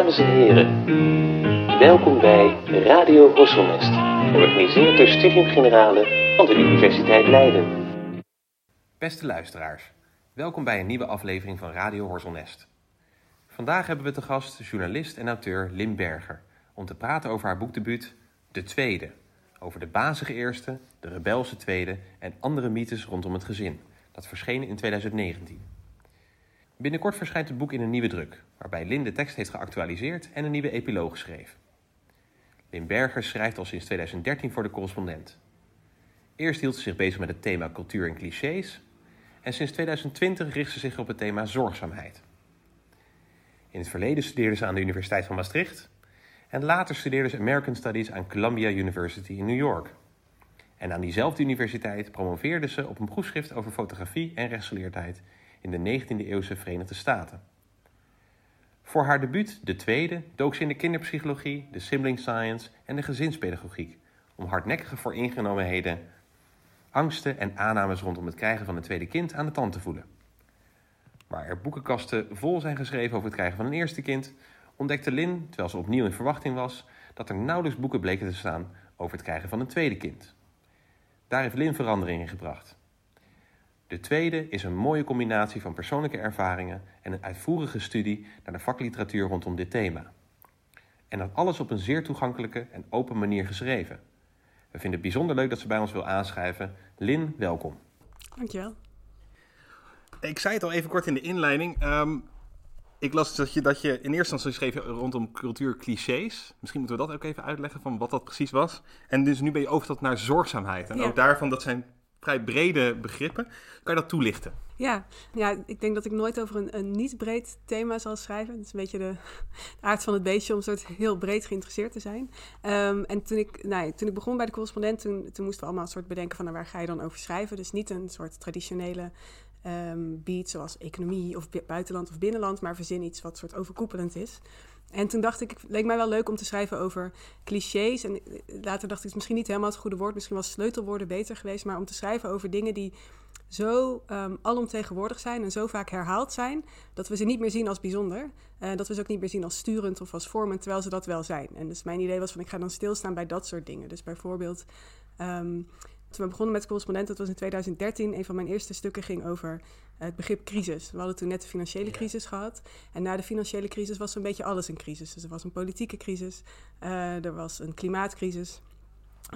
Dames en heren, welkom bij Radio Horselnest, georganiseerd door Studium Generale van de Universiteit Leiden. Beste luisteraars, welkom bij een nieuwe aflevering van Radio Horselnest. Vandaag hebben we te gast journalist en auteur Lim Berger om te praten over haar boekdebuut De Tweede. Over de bazige eerste, de rebelse tweede en andere mythes rondom het gezin. Dat verscheen in 2019. Binnenkort verschijnt het boek in een nieuwe druk, waarbij Lin de tekst heeft geactualiseerd en een nieuwe epiloog schreef. Lin Berger schrijft al sinds 2013 voor de correspondent. Eerst hield ze zich bezig met het thema cultuur en clichés en sinds 2020 richt ze zich op het thema zorgzaamheid. In het verleden studeerde ze aan de Universiteit van Maastricht en later studeerde ze American Studies aan Columbia University in New York. En aan diezelfde universiteit promoveerde ze op een proefschrift over fotografie en rechtsgeleerdheid in de 19e eeuwse Verenigde Staten. Voor haar debuut, de tweede, dook ze in de kinderpsychologie, de sibling science en de gezinspedagogiek om hardnekkige vooringenomenheden, angsten en aannames rondom het krijgen van een tweede kind aan de tand te voelen. Waar er boekenkasten vol zijn geschreven over het krijgen van een eerste kind, ontdekte Lin, terwijl ze opnieuw in verwachting was, dat er nauwelijks boeken bleken te staan over het krijgen van een tweede kind. Daar heeft Lin verandering in gebracht. De tweede is een mooie combinatie van persoonlijke ervaringen en een uitvoerige studie naar de vakliteratuur rondom dit thema. En dat alles op een zeer toegankelijke en open manier geschreven. We vinden het bijzonder leuk dat ze bij ons wil aanschrijven. Lin, welkom. Dankjewel. Ik zei het al even kort in de inleiding. Ehm, ik las dat je, dat je in eerste instantie schreef rondom cultuurclichés. Misschien moeten we dat ook even uitleggen van wat dat precies was. En dus nu ben je overgestapt naar zorgzaamheid. En Ja. ook daarvan, dat zijn vrij brede begrippen. Kan je dat toelichten? Ja, ja, ik denk dat ik nooit over een, een niet breed thema zal schrijven. Het is een beetje de, de aard van het beestje om soort heel breed geïnteresseerd te zijn. Ehm, en toen ik, nou, toen ik begon bij de correspondent, toen, toen moesten we allemaal een soort bedenken van nou, waar ga je dan over schrijven. Dus niet een soort traditionele ehm, beat zoals economie of bu- buitenland of binnenland, maar verzin iets wat soort overkoepelend is. En toen dacht ik, het leek mij wel leuk om te schrijven over clichés. En eh, later dacht ik, het is misschien niet helemaal het goede woord. Misschien was sleutelwoorden beter geweest. Maar om te schrijven over dingen die zo ehm, alomtegenwoordig zijn en zo vaak herhaald zijn, dat we ze niet meer zien als bijzonder. Eh, dat we ze ook niet meer zien als sturend of als vormend, terwijl ze dat wel zijn. En dus mijn idee was van, ik ga dan stilstaan bij dat soort dingen. Dus bijvoorbeeld, ehm, toen we begonnen met correspondent, dat was in 2013, een van mijn eerste stukken ging over het begrip crisis. We hadden toen net de financiële crisis gehad. En na de financiële crisis was zo'n beetje alles een crisis. Dus er was een politieke crisis, eh, er was een klimaatcrisis.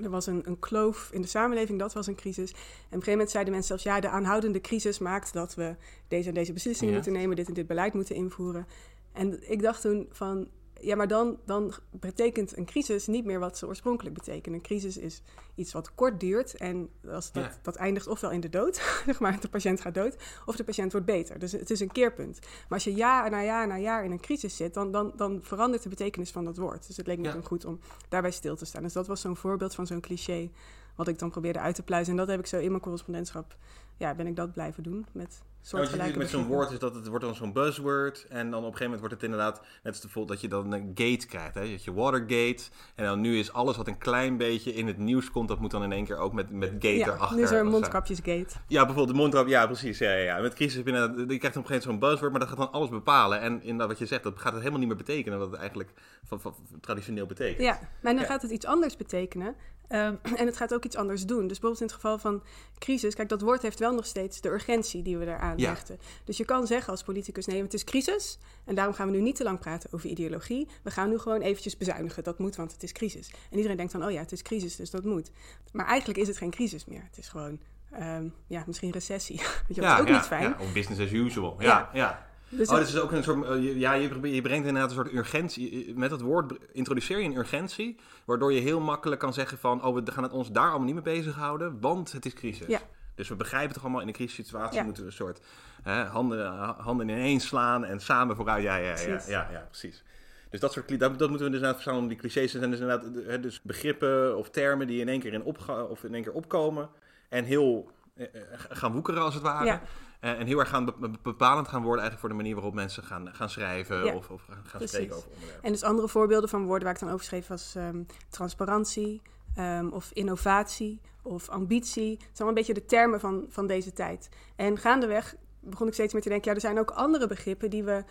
Er was een, een kloof in de samenleving, dat was een crisis. En op een gegeven moment zeiden mensen zelfs... ja, de aanhoudende crisis maakt dat we deze en deze beslissingen Ja. moeten nemen... dit en dit beleid moeten invoeren. En ik dacht toen van... ja, maar dan, dan betekent een crisis niet meer wat ze oorspronkelijk betekenen. Een crisis is iets wat kort duurt en als dat, Ja. dat eindigt ofwel in de dood... zeg maar, de patiënt gaat dood, of de patiënt wordt beter. Dus het is een keerpunt. Maar als je jaar na jaar na jaar in een crisis zit... dan, dan, dan verandert de betekenis van dat woord. Dus het leek me Ja. toen goed om daarbij stil te staan. Dus dat was zo'n voorbeeld van zo'n cliché wat ik dan probeerde uit te pluizen. En dat heb ik zo in mijn correspondentschap, ja, ben ik dat blijven doen met Nou, wat je met zo'n woord is dat het wordt dan zo'n buzzword. En dan op een gegeven moment wordt het inderdaad, net als bijvoorbeeld dat je dan een gate krijgt. Hè? Dat je Watergate. En dan nu is alles wat een klein beetje in het nieuws komt, dat moet dan in één keer ook met, met gate Ja, erachter. nu is er mondkapjesgate. Ja, bijvoorbeeld de mondkap. Ja, precies. Ja, ja, ja. Met crisis heb je, krijgt op een gegeven moment zo'n buzzword, maar dat gaat dan alles bepalen. En inderdaad wat je zegt, dat gaat het helemaal niet meer betekenen wat het eigenlijk van, van- van traditioneel betekent. Ja, maar dan Ja. gaat het iets anders betekenen. Ehm, en het gaat ook iets anders doen. Dus bijvoorbeeld in het geval van crisis, kijk, dat woord heeft wel nog steeds de urgentie die we eraan Ja. hechten. Dus je kan zeggen als politicus, nee, het is crisis. En daarom gaan we nu niet te lang praten over ideologie. We gaan nu gewoon eventjes bezuinigen. Dat moet, want het is crisis. En iedereen denkt dan, oh ja, het is crisis, dus dat moet. Maar eigenlijk is het geen crisis meer. Het is gewoon, ehm, ja, misschien recessie. Weet je, dat is ook ja, niet fijn. Ja, of business as usual. Ja, Ja. Ja. Dus oh, dus is ook een soort. eh, je- Ja, je, brengt inderdaad een soort urgentie. Met dat woord introduceer je een urgentie. Waardoor je heel makkelijk kan zeggen: van... Oh, we gaan het ons daar allemaal niet mee bezighouden. Want het is crisis. Ja. Dus we begrijpen toch allemaal in een crisissituatie Ja. moeten we een soort hè, handen, handen ineens slaan en samen vooruit. Ja, ja, ja, ja, Precies. ja, precies. Dus dat soort dat, dat moeten we dus inderdaad verstaan om die clichés. Zijn dus inderdaad eh, hè, dus begrippen of termen die in één keer in, opga of in één keer opkomen. En heel eh, eh, gaan woekeren als het ware. Ja. Eh, en heel erg gaan be- bepalend gaan worden eigenlijk voor de manier waarop mensen gaan, gaan schrijven Ja, of, of gaan precies. spreken over onderwerpen. En dus andere voorbeelden van woorden waar ik dan over schreef was ehm, transparantie ehm, of innovatie of ambitie. Het zijn allemaal een beetje de termen van, van deze tijd. En gaandeweg begon ik steeds meer te denken, ja, er zijn ook andere begrippen die we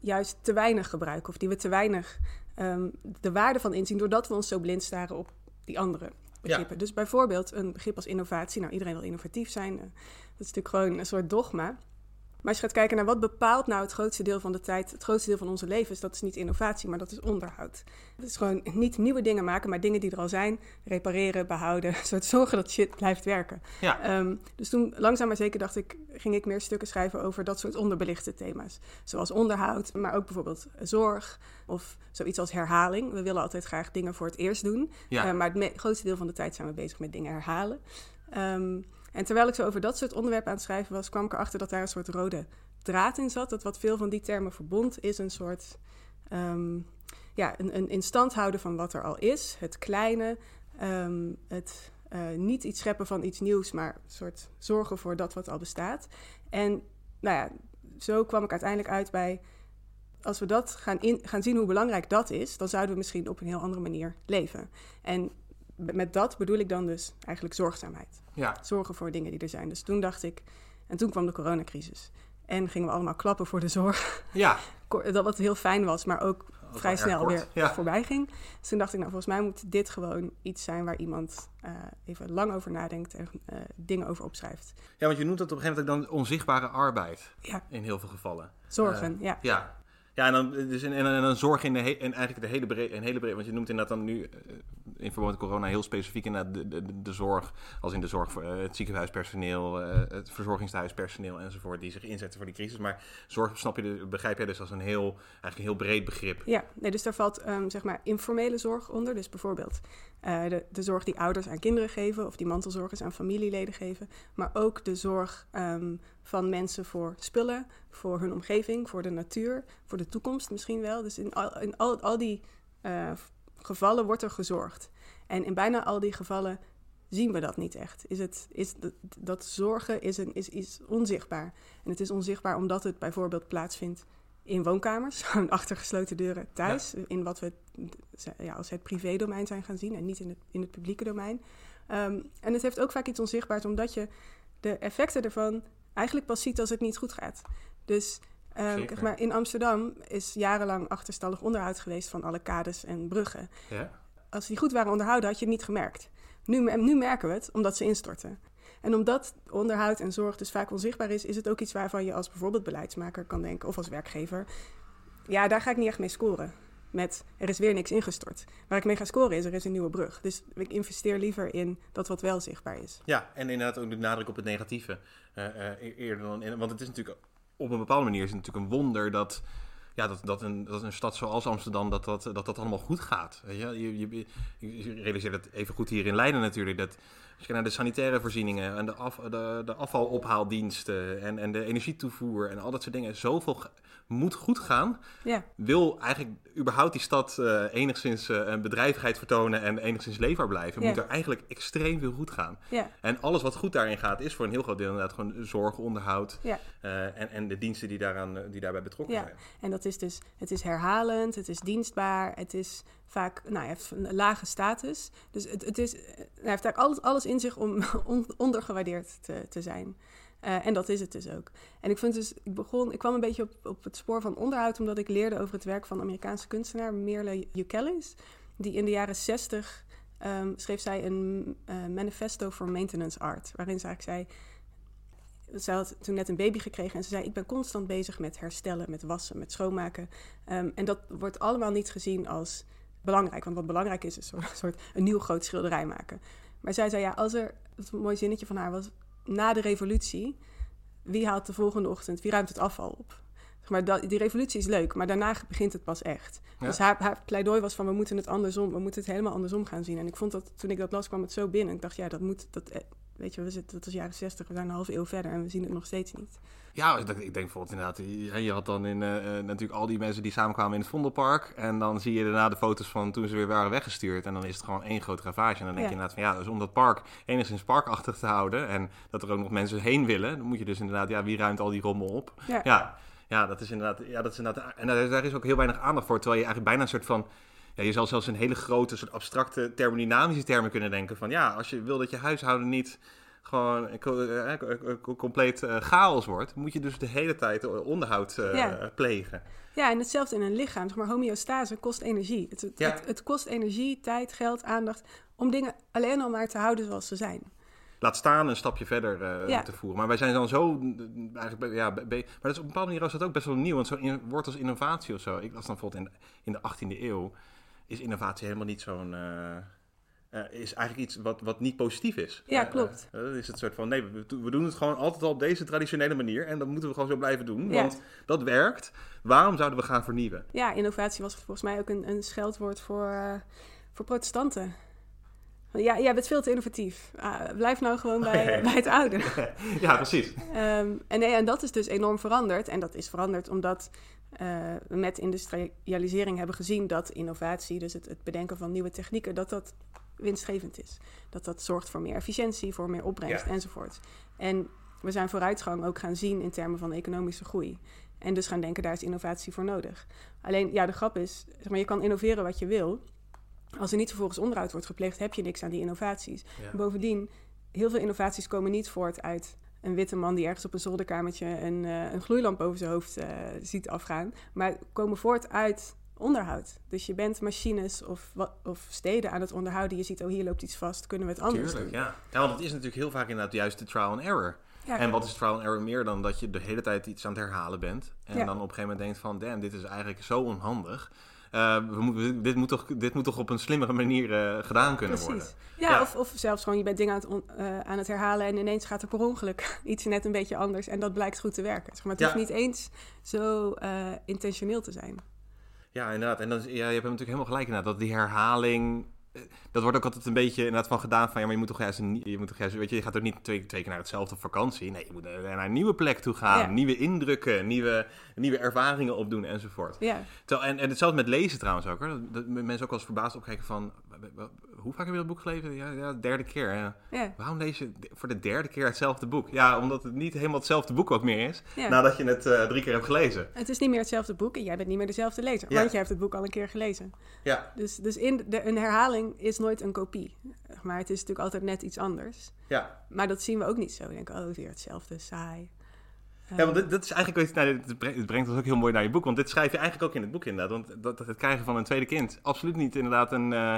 juist te weinig gebruiken of die we te weinig ehm, de waarde van inzien, doordat we ons zo blind staren op die andere begrippen. Dus bijvoorbeeld een begrip als innovatie. Nou, iedereen wil innovatief zijn. Uh, dat is natuurlijk gewoon een soort dogma. Maar als je gaat kijken naar wat bepaalt nou het grootste deel van de tijd, het grootste deel van onze levens, dat is niet innovatie, maar dat is onderhoud. Dat is gewoon niet nieuwe dingen maken, maar dingen die er al zijn, repareren, behouden, soort zorgen dat shit blijft werken. Ja. Ehm, dus toen langzaam maar zeker dacht ik, ging ik meer stukken schrijven over dat soort onderbelichte thema's. Zoals onderhoud, maar ook bijvoorbeeld zorg of zoiets als herhaling. We willen altijd graag dingen voor het eerst doen, ja. uh, maar het grootste deel van de tijd zijn we bezig met dingen herhalen. Um, en terwijl ik zo over dat soort onderwerpen aan het schrijven was, kwam ik erachter dat daar een soort rode draad in zat. Dat wat veel van die termen verbond, is een soort um, ja, een, een houden van wat er al is. Het kleine, um, het uh, niet iets scheppen van iets nieuws, maar een soort zorgen voor dat wat al bestaat. En nou ja, zo kwam ik uiteindelijk uit bij. Als we dat gaan, in, gaan zien hoe belangrijk dat is, dan zouden we misschien op een heel andere manier leven. En met dat bedoel ik dan dus eigenlijk zorgzaamheid. Ja. Zorgen voor dingen die er zijn. Dus toen dacht ik, en toen kwam de coronacrisis. En gingen we allemaal klappen voor de zorg. Ja. dat wat heel fijn was, maar ook vrij snel weer voorbij ging. Dus toen dacht ik, nou volgens mij moet dit gewoon iets zijn waar iemand uh, even lang over nadenkt en uh, dingen over opschrijft. Ja, want je noemt dat op een gegeven moment dan onzichtbare arbeid. Ja. In heel veel gevallen. Zorgen, uh, ja. Ja, ja, en dan, dus en, en, dan zorg in de he, en eigenlijk de hele breed, een hele breed, want je noemt inderdaad dan nu eh, in verband met corona heel specifiek inderdaad de, de, de zorg, als in de zorg voor uh, het ziekenhuispersoneel, uh, het verzorgingstehuispersoneel enzovoort, die zich inzetten voor die crisis. Maar zorg, snap je, begrijp jij dus als een heel, eigenlijk een heel breed begrip? Ja, nee, dus daar valt um, zeg maar informele zorg onder. Dus bijvoorbeeld de, zorg die ouders aan kinderen geven of die mantelzorgers aan familieleden geven. Maar ook de zorg um, van mensen voor spullen, voor hun omgeving, voor de natuur, voor de toekomst misschien wel. Dus in al, in al, al die gevallen wordt er gezorgd. En in bijna al die gevallen zien we dat niet echt. Is het, is dat, dat zorgen is, een, is, is onzichtbaar. En het is onzichtbaar omdat het bijvoorbeeld plaatsvindt in woonkamers, achter gesloten deuren thuis, in wat we ja, als het privé-domein zijn gaan zien en niet in het, in het publieke domein. Um, en het heeft ook vaak iets onzichtbaars, omdat je de effecten ervan eigenlijk pas ziet als het niet goed gaat. Dus um, kijk maar, in Amsterdam is jarenlang achterstallig onderhoud geweest van alle kades en bruggen. Ja? Als die goed waren onderhouden, had je het niet gemerkt. Nu, nu merken we het, omdat ze instorten. En omdat onderhoud en zorg dus vaak onzichtbaar is, is het ook iets waarvan je als bijvoorbeeld beleidsmaker kan denken, of als werkgever, ja, daar ga ik niet echt mee scoren. Met er is weer niks ingestort. Waar ik mee ga scoren is er is een nieuwe brug. Dus ik investeer liever in dat wat wel zichtbaar is. Ja, en inderdaad ook de nadruk op het negatieve. Uh, uh, eerder dan, want het is natuurlijk op een bepaalde manier is het natuurlijk een wonder dat ja, dat, dat, een, dat een stad zoals Amsterdam, dat dat, dat, dat allemaal goed gaat. Weet je? Je, je, je realiseert het even goed hier in Leiden natuurlijk, dat als je naar de sanitaire voorzieningen en de, af, de, de afvalophaaldiensten en, en de energietoevoer en al dat soort dingen, zoveel moet goed gaan. Ja. Wil eigenlijk überhaupt die stad uh, enigszins uh, een bedrijvigheid vertonen en enigszins leefbaar blijven, moet er eigenlijk extreem veel goed gaan. Ja. En alles wat goed daarin gaat, is voor een heel groot deel inderdaad gewoon zorg, onderhoud ja. uh, en, en de diensten die, daaraan, die daarbij betrokken ja. zijn. En dat is dus, het is herhalend, het is dienstbaar, het is vaak, nou, hij heeft een lage status. Dus het, het is, hij heeft eigenlijk alles, alles in zich om ondergewaardeerd te, te zijn. Uh, en dat is het dus ook. En ik vind dus, ik begon, ik kwam een beetje op, op het spoor van onderhoud, omdat ik leerde over het werk van Amerikaanse kunstenaar Mirle Eukelis. Die in de jaren 60 um, ehm, schreef zij een uh, manifesto for maintenance art. Waarin ze eigenlijk zei. Ze had toen net een baby gekregen en ze zei: Ik ben constant bezig met herstellen, met wassen, met schoonmaken. Um, en dat wordt allemaal niet gezien als belangrijk. Want wat belangrijk is, is een soort een nieuw groot schilderij maken. Maar zij zei: Ja, als er. Het een mooi zinnetje van haar was na de revolutie, wie haalt de volgende ochtend, wie ruimt het afval op? Maar dat, die revolutie is leuk, maar daarna begint het pas echt. Dus haar, haar, pleidooi was van we moeten het andersom, we moeten het helemaal andersom gaan zien. En ik vond dat toen ik dat las, kwam het zo binnen. Ik dacht, ja, dat moet, dat, eh, weet je, we zitten, dat is jaren 60, we zijn een halve eeuw verder en we zien het nog steeds niet. Ja, ik denk bijvoorbeeld inderdaad, je had dan in, uh, natuurlijk al die mensen die samenkwamen in het Vondelpark. En dan zie je daarna de foto's van toen ze weer waren weggestuurd. En dan is het gewoon één grote ravage. En dan denk je inderdaad van ja, dus om dat park enigszins parkachtig te houden. En dat er ook nog mensen heen willen. Dan moet je dus inderdaad, ja, wie ruimt al die rommel op? Ja, ja, ja dat is inderdaad, ja, dat is inderdaad. En daar is ook heel weinig aandacht voor. Terwijl je eigenlijk bijna een soort van ja, je zal zelfs een hele grote soort abstracte thermodynamische termen kunnen denken. Van ja, als je wil dat je huishouden niet gewoon eh, eh, eh, compleet chaos wordt, moet je dus de hele tijd onderhoud eh, Ja. plegen. Ja, en hetzelfde in een lichaam. Zeg maar, homeostase kost energie. Het, het, Ja. het, het kost energie, tijd, geld, aandacht om dingen alleen al maar te houden zoals ze zijn. Laat staan een stapje verder Ja. te voeren. Maar wij zijn dan zo, mm, eigenlijk, bij- ja, maar dat is op een bepaalde manier is dat ook best wel nieuw. Want zo'n in- woord als innovatie of zo, ik las dan bijvoorbeeld in, in de 18e eeuw, is innovatie helemaal niet zo'n, eh, eh, is eigenlijk iets wat, wat niet positief is. Ja, Eh, klopt. dan is het soort van, nee, we, we doen het gewoon altijd al op deze traditionele manier en dat moeten we gewoon zo blijven doen. Ja. Want dat werkt. Waarom zouden we gaan vernieuwen? Ja, innovatie was volgens mij ook een, een scheldwoord voor, voor protestanten. Ja, jij bent veel te innovatief. Ah, blijf nou gewoon bij, bij het oude. ja, precies. Ehm, en, nee, en dat is dus enorm veranderd. En dat is veranderd omdat eh, we met industrialisering hebben gezien dat innovatie, dus het, het bedenken van nieuwe technieken, dat dat winstgevend is. Dat dat zorgt voor meer efficiëntie, voor meer opbrengst Ja. enzovoort. En we zijn vooruitgang ook gaan zien in termen van economische groei. En dus gaan denken, daar is innovatie voor nodig. Alleen, ja, de grap is, zeg maar, je kan innoveren wat je wil. Als er niet vervolgens onderhoud wordt gepleegd, heb je niks aan die innovaties. Ja. Bovendien, heel veel innovaties komen niet voort uit een witte man die ergens op een zolderkamertje een, eh, een gloeilamp boven zijn hoofd eh, ziet afgaan. Maar komen voort uit onderhoud. Dus je bent machines of, of steden aan het onderhouden. Je ziet, oh hier loopt iets vast, kunnen we het anders Tuurlijk, doen? ja. ja. Want het is natuurlijk heel vaak inderdaad juist de trial and error. Ja, En wat is trial and error meer dan dat je de hele tijd iets aan het herhalen bent. En Ja. dan op een gegeven moment denkt van, damn, dit is eigenlijk zo onhandig. Eh, we moeten, dit, moet toch, dit moet toch op een slimmere manier eh, gedaan kunnen worden. Ja, Ja. Of, of zelfs gewoon je bent dingen aan het, on- eh, aan het herhalen en ineens gaat er per ongeluk iets net een beetje anders en dat blijkt goed te werken. Zeg maar het Ja. hoeft niet eens zo intentioneel te zijn. Ja, inderdaad. En dan ja, je hebt natuurlijk helemaal gelijk inderdaad. Dat die herhaling... Dat wordt ook altijd een beetje inderdaad van gedaan van... Ja, maar je moet toch juist... Een, je, moet toch juist weet je, je gaat ook niet twee, twee keer naar hetzelfde vakantie. Nee, je moet naar naar een nieuwe plek toe gaan. Ja. Nieuwe indrukken, nieuwe, nieuwe ervaringen opdoen enzovoort. Ja, Terwijl, en, en hetzelfde met lezen trouwens ook. Hoor. Dat, dat mensen ook wel eens verbaasd opkijken van... "Wa- wa- Hoe vaak heb je dat boek gelezen? Ja, ja de derde keer. Ja. ja, Waarom lees je voor de derde keer hetzelfde boek? Ja, omdat het niet helemaal hetzelfde boek ook meer is... ja. nadat je het eh, drie keer hebt gelezen. Het is niet meer hetzelfde boek en jij bent niet meer dezelfde lezer. Want jij hebt het boek al een keer gelezen. Ja, Dus, dus in de, een herhaling is nooit een kopie. Maar het is natuurlijk altijd net iets anders. ja. Maar dat zien we ook niet zo. We denken, oh, weer hetzelfde, saai. Ja, want dit, dit is eigenlijk, je, nou, dit brengt- het brengt ons ook heel mooi naar je boek. Want dit schrijf je eigenlijk ook in het boek inderdaad. Want dat, dat het krijgen van een tweede kind absoluut niet inderdaad een... eh,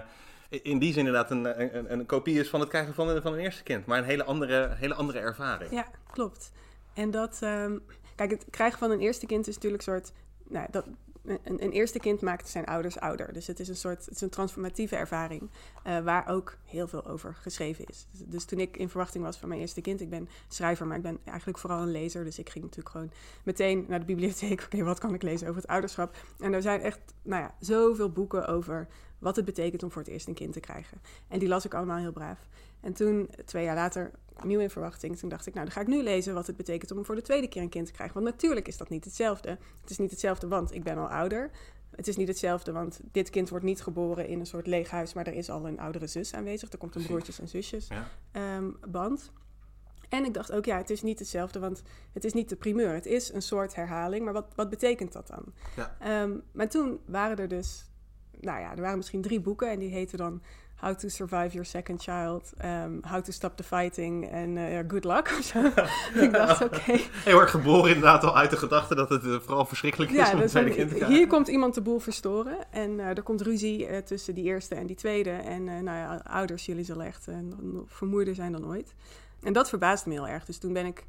in die zin inderdaad een, een, een kopie is van het krijgen van een, van een eerste kind. Maar een hele andere, hele andere ervaring. Ja, klopt. En dat, ehm, kijk, het krijgen van een eerste kind is natuurlijk een soort, nou, dat, een, een eerste kind maakt zijn ouders ouder. Dus het is een soort, het is een transformatieve ervaring, eh, waar ook heel veel over geschreven is. Dus, dus toen ik in verwachting was van mijn eerste kind, ik ben schrijver, maar ik ben eigenlijk vooral een lezer. Dus ik ging natuurlijk gewoon meteen naar de bibliotheek. Oké, wat kan ik lezen over het ouderschap? En er zijn echt, nou ja, zoveel boeken over wat het betekent om voor het eerst een kind te krijgen. En die las ik allemaal heel braaf. En toen, twee jaar later, opnieuw in verwachting, toen dacht ik, nou, dan ga ik nu lezen wat het betekent om voor de tweede keer een kind te krijgen. Want natuurlijk is dat niet hetzelfde. Het is niet hetzelfde, want ik ben al ouder. Het is niet hetzelfde, want dit kind wordt niet geboren in een soort leeg huis, maar er is al een oudere zus aanwezig. Er komt een broertjes en zusjes Ja. ehm, band. En ik dacht ook, ja, het is niet hetzelfde, want het is niet de primeur. Het is een soort herhaling, maar wat, wat betekent dat dan? Ja. Ehm, maar toen waren er dus, nou ja, er waren misschien drie boeken en die heten dan How to Survive Your Second Child, ehm, How to Stop the Fighting en eh, Good Luck of zo. ik dacht, oké. Heel erg geboren inderdaad al uit de gedachte dat het eh, vooral verschrikkelijk is Ja, om een dus tweede kind te krijgen. hier komt iemand de boel verstoren. En eh, er komt ruzie tussen die eerste en die tweede. En nou ja, ouders, jullie zullen echt vermoeider zijn dan ooit. En dat verbaasde me heel erg. Dus toen ben ik,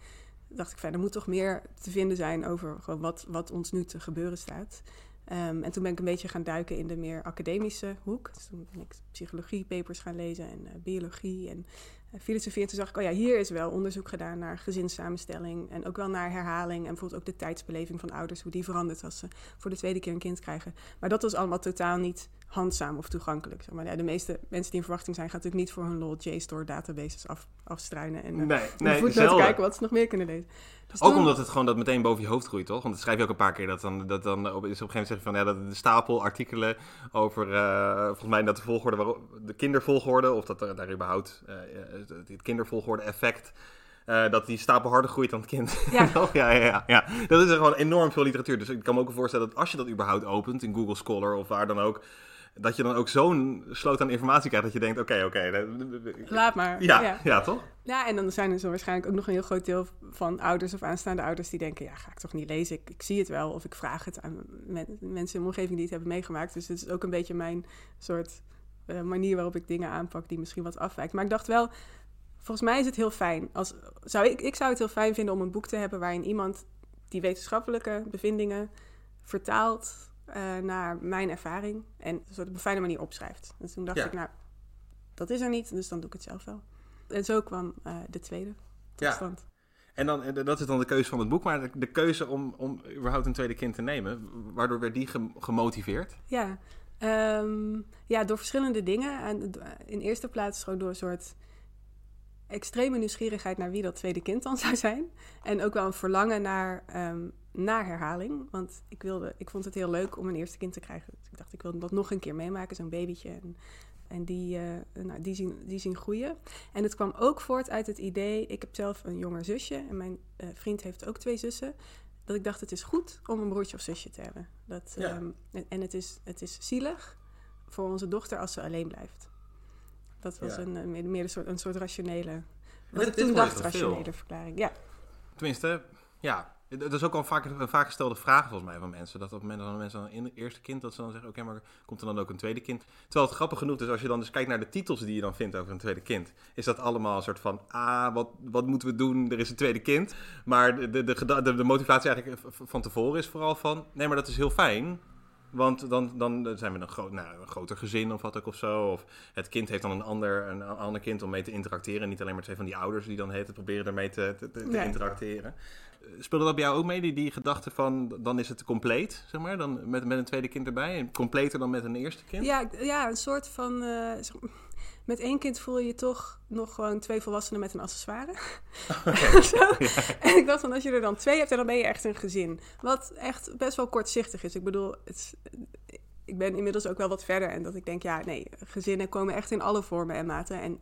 dacht ik, verder moet toch meer te vinden zijn over gewoon wat, wat ons nu te gebeuren staat. Ehm, en toen ben ik een beetje gaan duiken in de meer academische hoek. Dus toen ben ik psychologie-papers gaan lezen en eh, biologie en eh, filosofie. En toen zag ik, oh ja, hier is wel onderzoek gedaan naar gezinssamenstelling en ook wel naar herhaling. En bijvoorbeeld ook de tijdsbeleving van ouders, hoe die verandert als ze voor de tweede keer een kind krijgen. Maar dat was allemaal totaal niet handzaam of toegankelijk. Zeg maar ja, de meeste mensen die in verwachting zijn, gaan natuurlijk niet voor hun lol JSTOR databases af, afstruinen en uh, Nee, nee, kijken wat ze nog meer kunnen lezen. Dus Ook toen- omdat het gewoon dat meteen boven je hoofd groeit, toch? Want dat schrijf je ook een paar keer. Dat dan, dat dan op, is op een gegeven moment zeg je van ja, dat de stapel artikelen over eh, volgens mij dat de volgorde waarop de kindervolgorde of dat er daar überhaupt eh, het kindervolgorde effect. eh, dat die stapel harder groeit dan het kind. Ja. Ja, ja, ja, ja. Dat is er gewoon enorm veel literatuur. Dus ik kan me ook voorstellen dat als je dat überhaupt opent in Google Scholar of waar dan ook. Dat je dan ook zo'n sloot aan informatie krijgt dat je denkt, oké, oké. Laat maar. ja, ja. ja, toch? Ja, en dan zijn er zo waarschijnlijk ook nog een heel groot deel van ouders of aanstaande ouders die denken: ja, ga ik toch niet lezen? Ik, ik zie het wel of ik vraag het aan men- mensen in mijn omgeving die het hebben meegemaakt. Dus het is ook een beetje mijn soort eh, manier waarop ik dingen aanpak die misschien wat afwijkt. Maar ik dacht wel, volgens mij is het heel fijn. Als, zou ik, ik zou het heel fijn vinden om een boek te hebben waarin iemand die wetenschappelijke bevindingen vertaalt eh, naar mijn ervaring en een soort op een fijne manier opschrijft. En toen dacht Ja. ik, nou, dat is er niet, dus dan doe ik het zelf wel. En zo kwam eh, de tweede tot Ja. stand. En dan, eh, dat is dan de keuze van het boek, maar de, de keuze om, om überhaupt een tweede kind te nemen, waardoor werd die gem- gemotiveerd? Ja, ehm, ja, door verschillende dingen. En in eerste plaats gewoon door een soort extreme nieuwsgierigheid naar wie dat tweede kind dan zou zijn. En ook wel een verlangen naar, ehm, naar herhaling. Want ik, wilde, ik vond het heel leuk om een eerste kind te krijgen. Dus ik dacht, ik wil dat nog een keer meemaken, zo'n babytje. En, en die, eh, nou, die, zien, die zien groeien. En het kwam ook voort uit het idee... Ik heb zelf een jonger zusje en mijn eh, vriend heeft ook twee zussen dat ik dacht, het is goed om een broertje of zusje te hebben. Dat, Ja. ehm, en en het, is, het is zielig voor onze dochter als ze alleen blijft. Dat was Ja. een, eh, meer, meer een, soort, een soort rationele... Wat dit ik toen dacht, veel? rationele verklaring. Ja, Tenminste, ja. Dat is ook al vaak, een vaak gestelde vraag volgens mij van mensen. Dat op het moment dat mensen dan een eerste kind, dat ze dan zeggen, oké, maar komt er dan ook een tweede kind? Terwijl het grappig genoeg is, als je dan dus kijkt naar de titels die je dan vindt over een tweede kind, is dat allemaal een soort van, ah, wat, wat moeten we doen? Er is een tweede kind. Maar de, de, de, motivatie eigenlijk van tevoren is vooral van, nee, maar dat is heel fijn. Want dan, dan zijn we een, groot, nou, een groter gezin of wat ook of zo. Of het kind heeft dan een ander, een ander kind om mee te interacteren. Niet alleen maar twee van die ouders die dan heten proberen ermee te, te, te- te Ja. interacteren. Eh, Speelde dat bij jou ook mee, die, die gedachte van dan is het compleet, zeg maar? Dan met, met een tweede kind erbij. En completer dan met een eerste kind? ja, ja een soort van... eh, zeg- met één kind voel je je toch nog gewoon twee volwassenen met een accessoire. Zo. En ik dacht van, als je er dan twee hebt, en dan ben je echt een gezin. Wat echt best wel kortzichtig is. Ik bedoel, het is- ik ben inmiddels ook wel wat verder. En dat ik denk, ja, nee, gezinnen komen echt in alle vormen en maten. En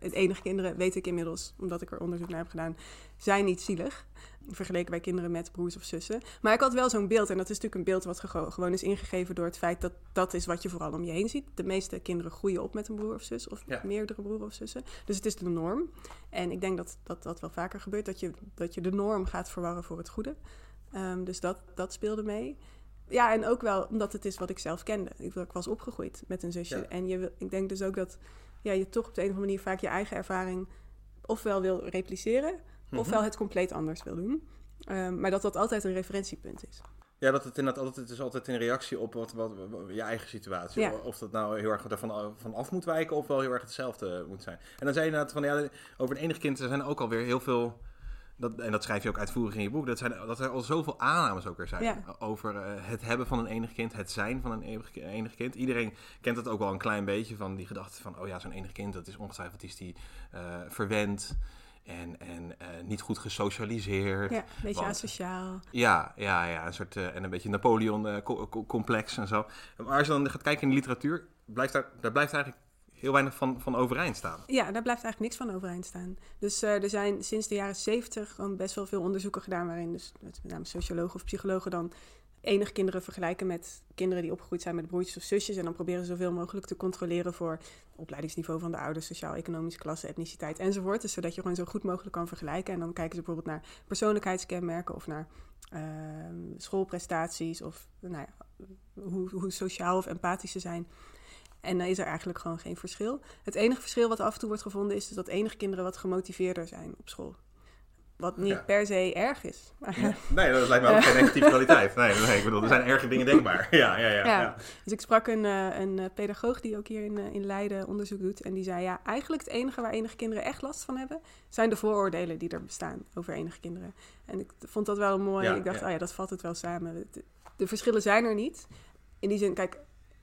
het enige kinderen, weet ik inmiddels, omdat ik er onderzoek naar heb gedaan, zijn niet zielig. Vergeleken bij kinderen met broers of zussen. Maar ik had wel zo'n beeld. En dat is natuurlijk een beeld wat gewoon is ingegeven door het feit dat dat is wat je vooral om je heen ziet. De meeste kinderen groeien op met een broer of zus. Of Ja. meerdere broers of zussen. Dus het is de norm. En ik denk dat dat, dat wel vaker gebeurt. Dat je, dat je de norm gaat verwarren voor het goede. Ehm, dus dat, dat speelde mee. Ja, en ook wel omdat het is wat ik zelf kende. Ik, was opgegroeid met een zusje. Ja. En je, wil- ik denk dus ook dat ja, je toch op de een of andere manier vaak je eigen ervaring ofwel wil repliceren, Mhm. ofwel het compleet anders wil doen. Ehm, maar dat dat altijd een referentiepunt is. Ja, dat het inderdaad altijd, het is altijd in reactie op wat, wat, wat- je eigen situatie. Ja. Of dat nou heel erg daarvan van af moet wijken of wel heel erg hetzelfde moet zijn. En dan zei je inderdaad van, ja, over een enig kind er zijn ook alweer heel veel... Dat, en dat schrijf je ook uitvoerig in je boek. Dat, zijn, dat er al zoveel aannames ook er zijn. Ja. Over eh, het hebben van een enig kind, het zijn van een enig, enig kind. Iedereen kent het ook wel een klein beetje van die gedachte van... oh ja, zo'n enig kind, dat is ongetwijfeld is die eh, verwend en, en eh, niet goed gesocialiseerd. Ja, een beetje Want- asociaal. Ja, ja, ja. Een soort, en een beetje Napoleon-complex en zo. Maar als je dan gaat kijken in de literatuur, blijft daar, daar blijft eigenlijk heel weinig van, van overeind staan. Ja, daar blijft eigenlijk niks van overeind staan. Dus eh, er zijn sinds de jaren zeventig best wel veel onderzoeken gedaan... waarin dus met name sociologen of psychologen dan enige kinderen vergelijken met kinderen die opgegroeid zijn met broertjes of zusjes. En dan proberen ze zoveel mogelijk te controleren voor opleidingsniveau van de ouders, sociaal-economische klasse, etniciteit enzovoort. Dus zodat je gewoon zo goed mogelijk kan vergelijken. En dan kijken ze bijvoorbeeld naar persoonlijkheidskenmerken of naar ehm, schoolprestaties of nou ja, hoe, hoe sociaal of empathisch ze zijn. En dan is er eigenlijk gewoon geen verschil. Het enige verschil wat af en toe wordt gevonden is dus dat enige kinderen wat gemotiveerder zijn op school. Wat niet Ja. per se erg is. Maar, Nee, dat lijkt me ook geen negatieve kwaliteit. Nee, nee, ik bedoel, er zijn erge dingen denkbaar. Ja, ja, ja. Ja. Dus ik sprak een, eh, een eh, pedagoog die ook hier in, eh, in Leiden onderzoek doet. En die zei, ja, eigenlijk het enige waar enige kinderen echt last van hebben... zijn de vooroordelen die er bestaan over enige kinderen. En ik vond dat wel mooi. Ik dacht, oh ja, dat valt het wel samen. De, de verschillen zijn er niet. In die zin, kijk,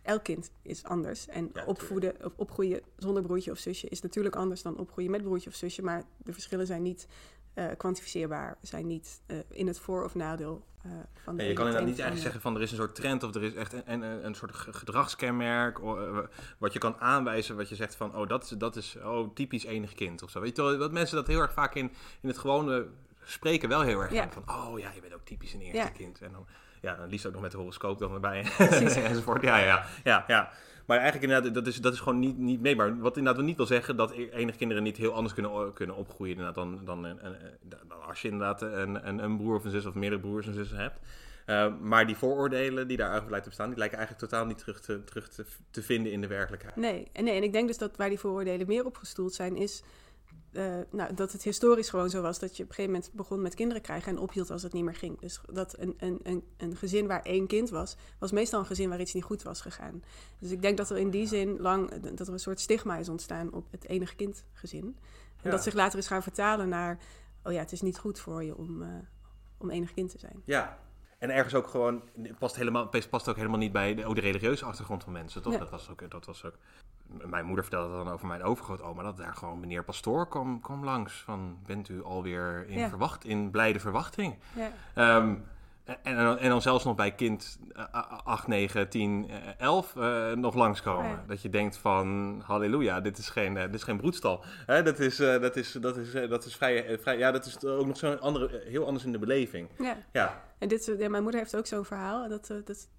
elk kind is anders. En Ja, opvoeden of opgroeien zonder broertje of zusje... is natuurlijk anders dan opgroeien met broertje of zusje. Maar de verschillen zijn niet eh, kwantificeerbaar. Zijn niet eh, in het voor- of nadeel eh, van de Nee, je kan inderdaad niet eigenlijk zeggen van er is een soort trend of er is echt een, een, een soort ge- gedragskenmerk. wat je kan aanwijzen, wat je zegt van oh, dat is, dat is oh, typisch enig kind of zo. Weet je wel, dat mensen dat heel erg vaak in, in het gewone spreken wel heel erg Ja. aan. Van, oh ja, je bent ook typisch een eerste kind. En dan, ja, dan liefst ook nog met de horoscoop dan erbij. Enzovoort. Ja, ja, ja, ja. Maar eigenlijk inderdaad, dat is, dat is gewoon niet, niet meetbaar. Wat inderdaad niet wil zeggen dat enige kinderen niet heel anders kunnen, kunnen opgroeien inderdaad, dan, dan, een- een- dan als je inderdaad een, een, een broer of een zus of meerdere broers en zussen hebt. Uh, maar die vooroordelen die daar eigenlijk lijken te bestaan, die lijken eigenlijk totaal niet terug te, terug te, te vinden in de werkelijkheid. Nee. En, nee, en ik denk dus dat waar die vooroordelen meer op gestoeld zijn, is uh, nou, dat het historisch gewoon zo was dat je op een gegeven moment begon met kinderen krijgen en ophield als het niet meer ging. Dus dat een, een, een, een gezin waar één kind was, was meestal een gezin waar iets niet goed was gegaan. Dus ik denk dat er in die zin lang dat er een soort stigma is ontstaan op het enige kind gezin. En Ja. dat zich later is gaan vertalen naar, oh ja, het is niet goed voor je om, uh, om enig kind te zijn. Ja, en ergens ook gewoon, past, helemaal, past ook helemaal niet bij de, ook de religieuze achtergrond van mensen, toch? Ja. Dat, was ook, dat was ook... Mijn moeder vertelde dan over mijn overgrootoma, dat daar gewoon meneer Pastoor kwam, kwam langs. Van, bent u alweer in, Ja. verwacht, in blijde verwachting? Ja. Ehm, en, en, dan- zelfs nog bij kind eh, 8, 9, 10, eh, 11 eh, nog langskomen. Ja. Dat je denkt van, halleluja, dit is geen, eh, dit is geen broedstal. Hè, dat, is, eh, dat, is, dat, is, eh, dat is vrij, vrij... Ja, dat is ook nog zo andere, heel anders in de beleving. ja. Ja, En dit, ja, mijn moeder heeft ook zo'n verhaal dat, dat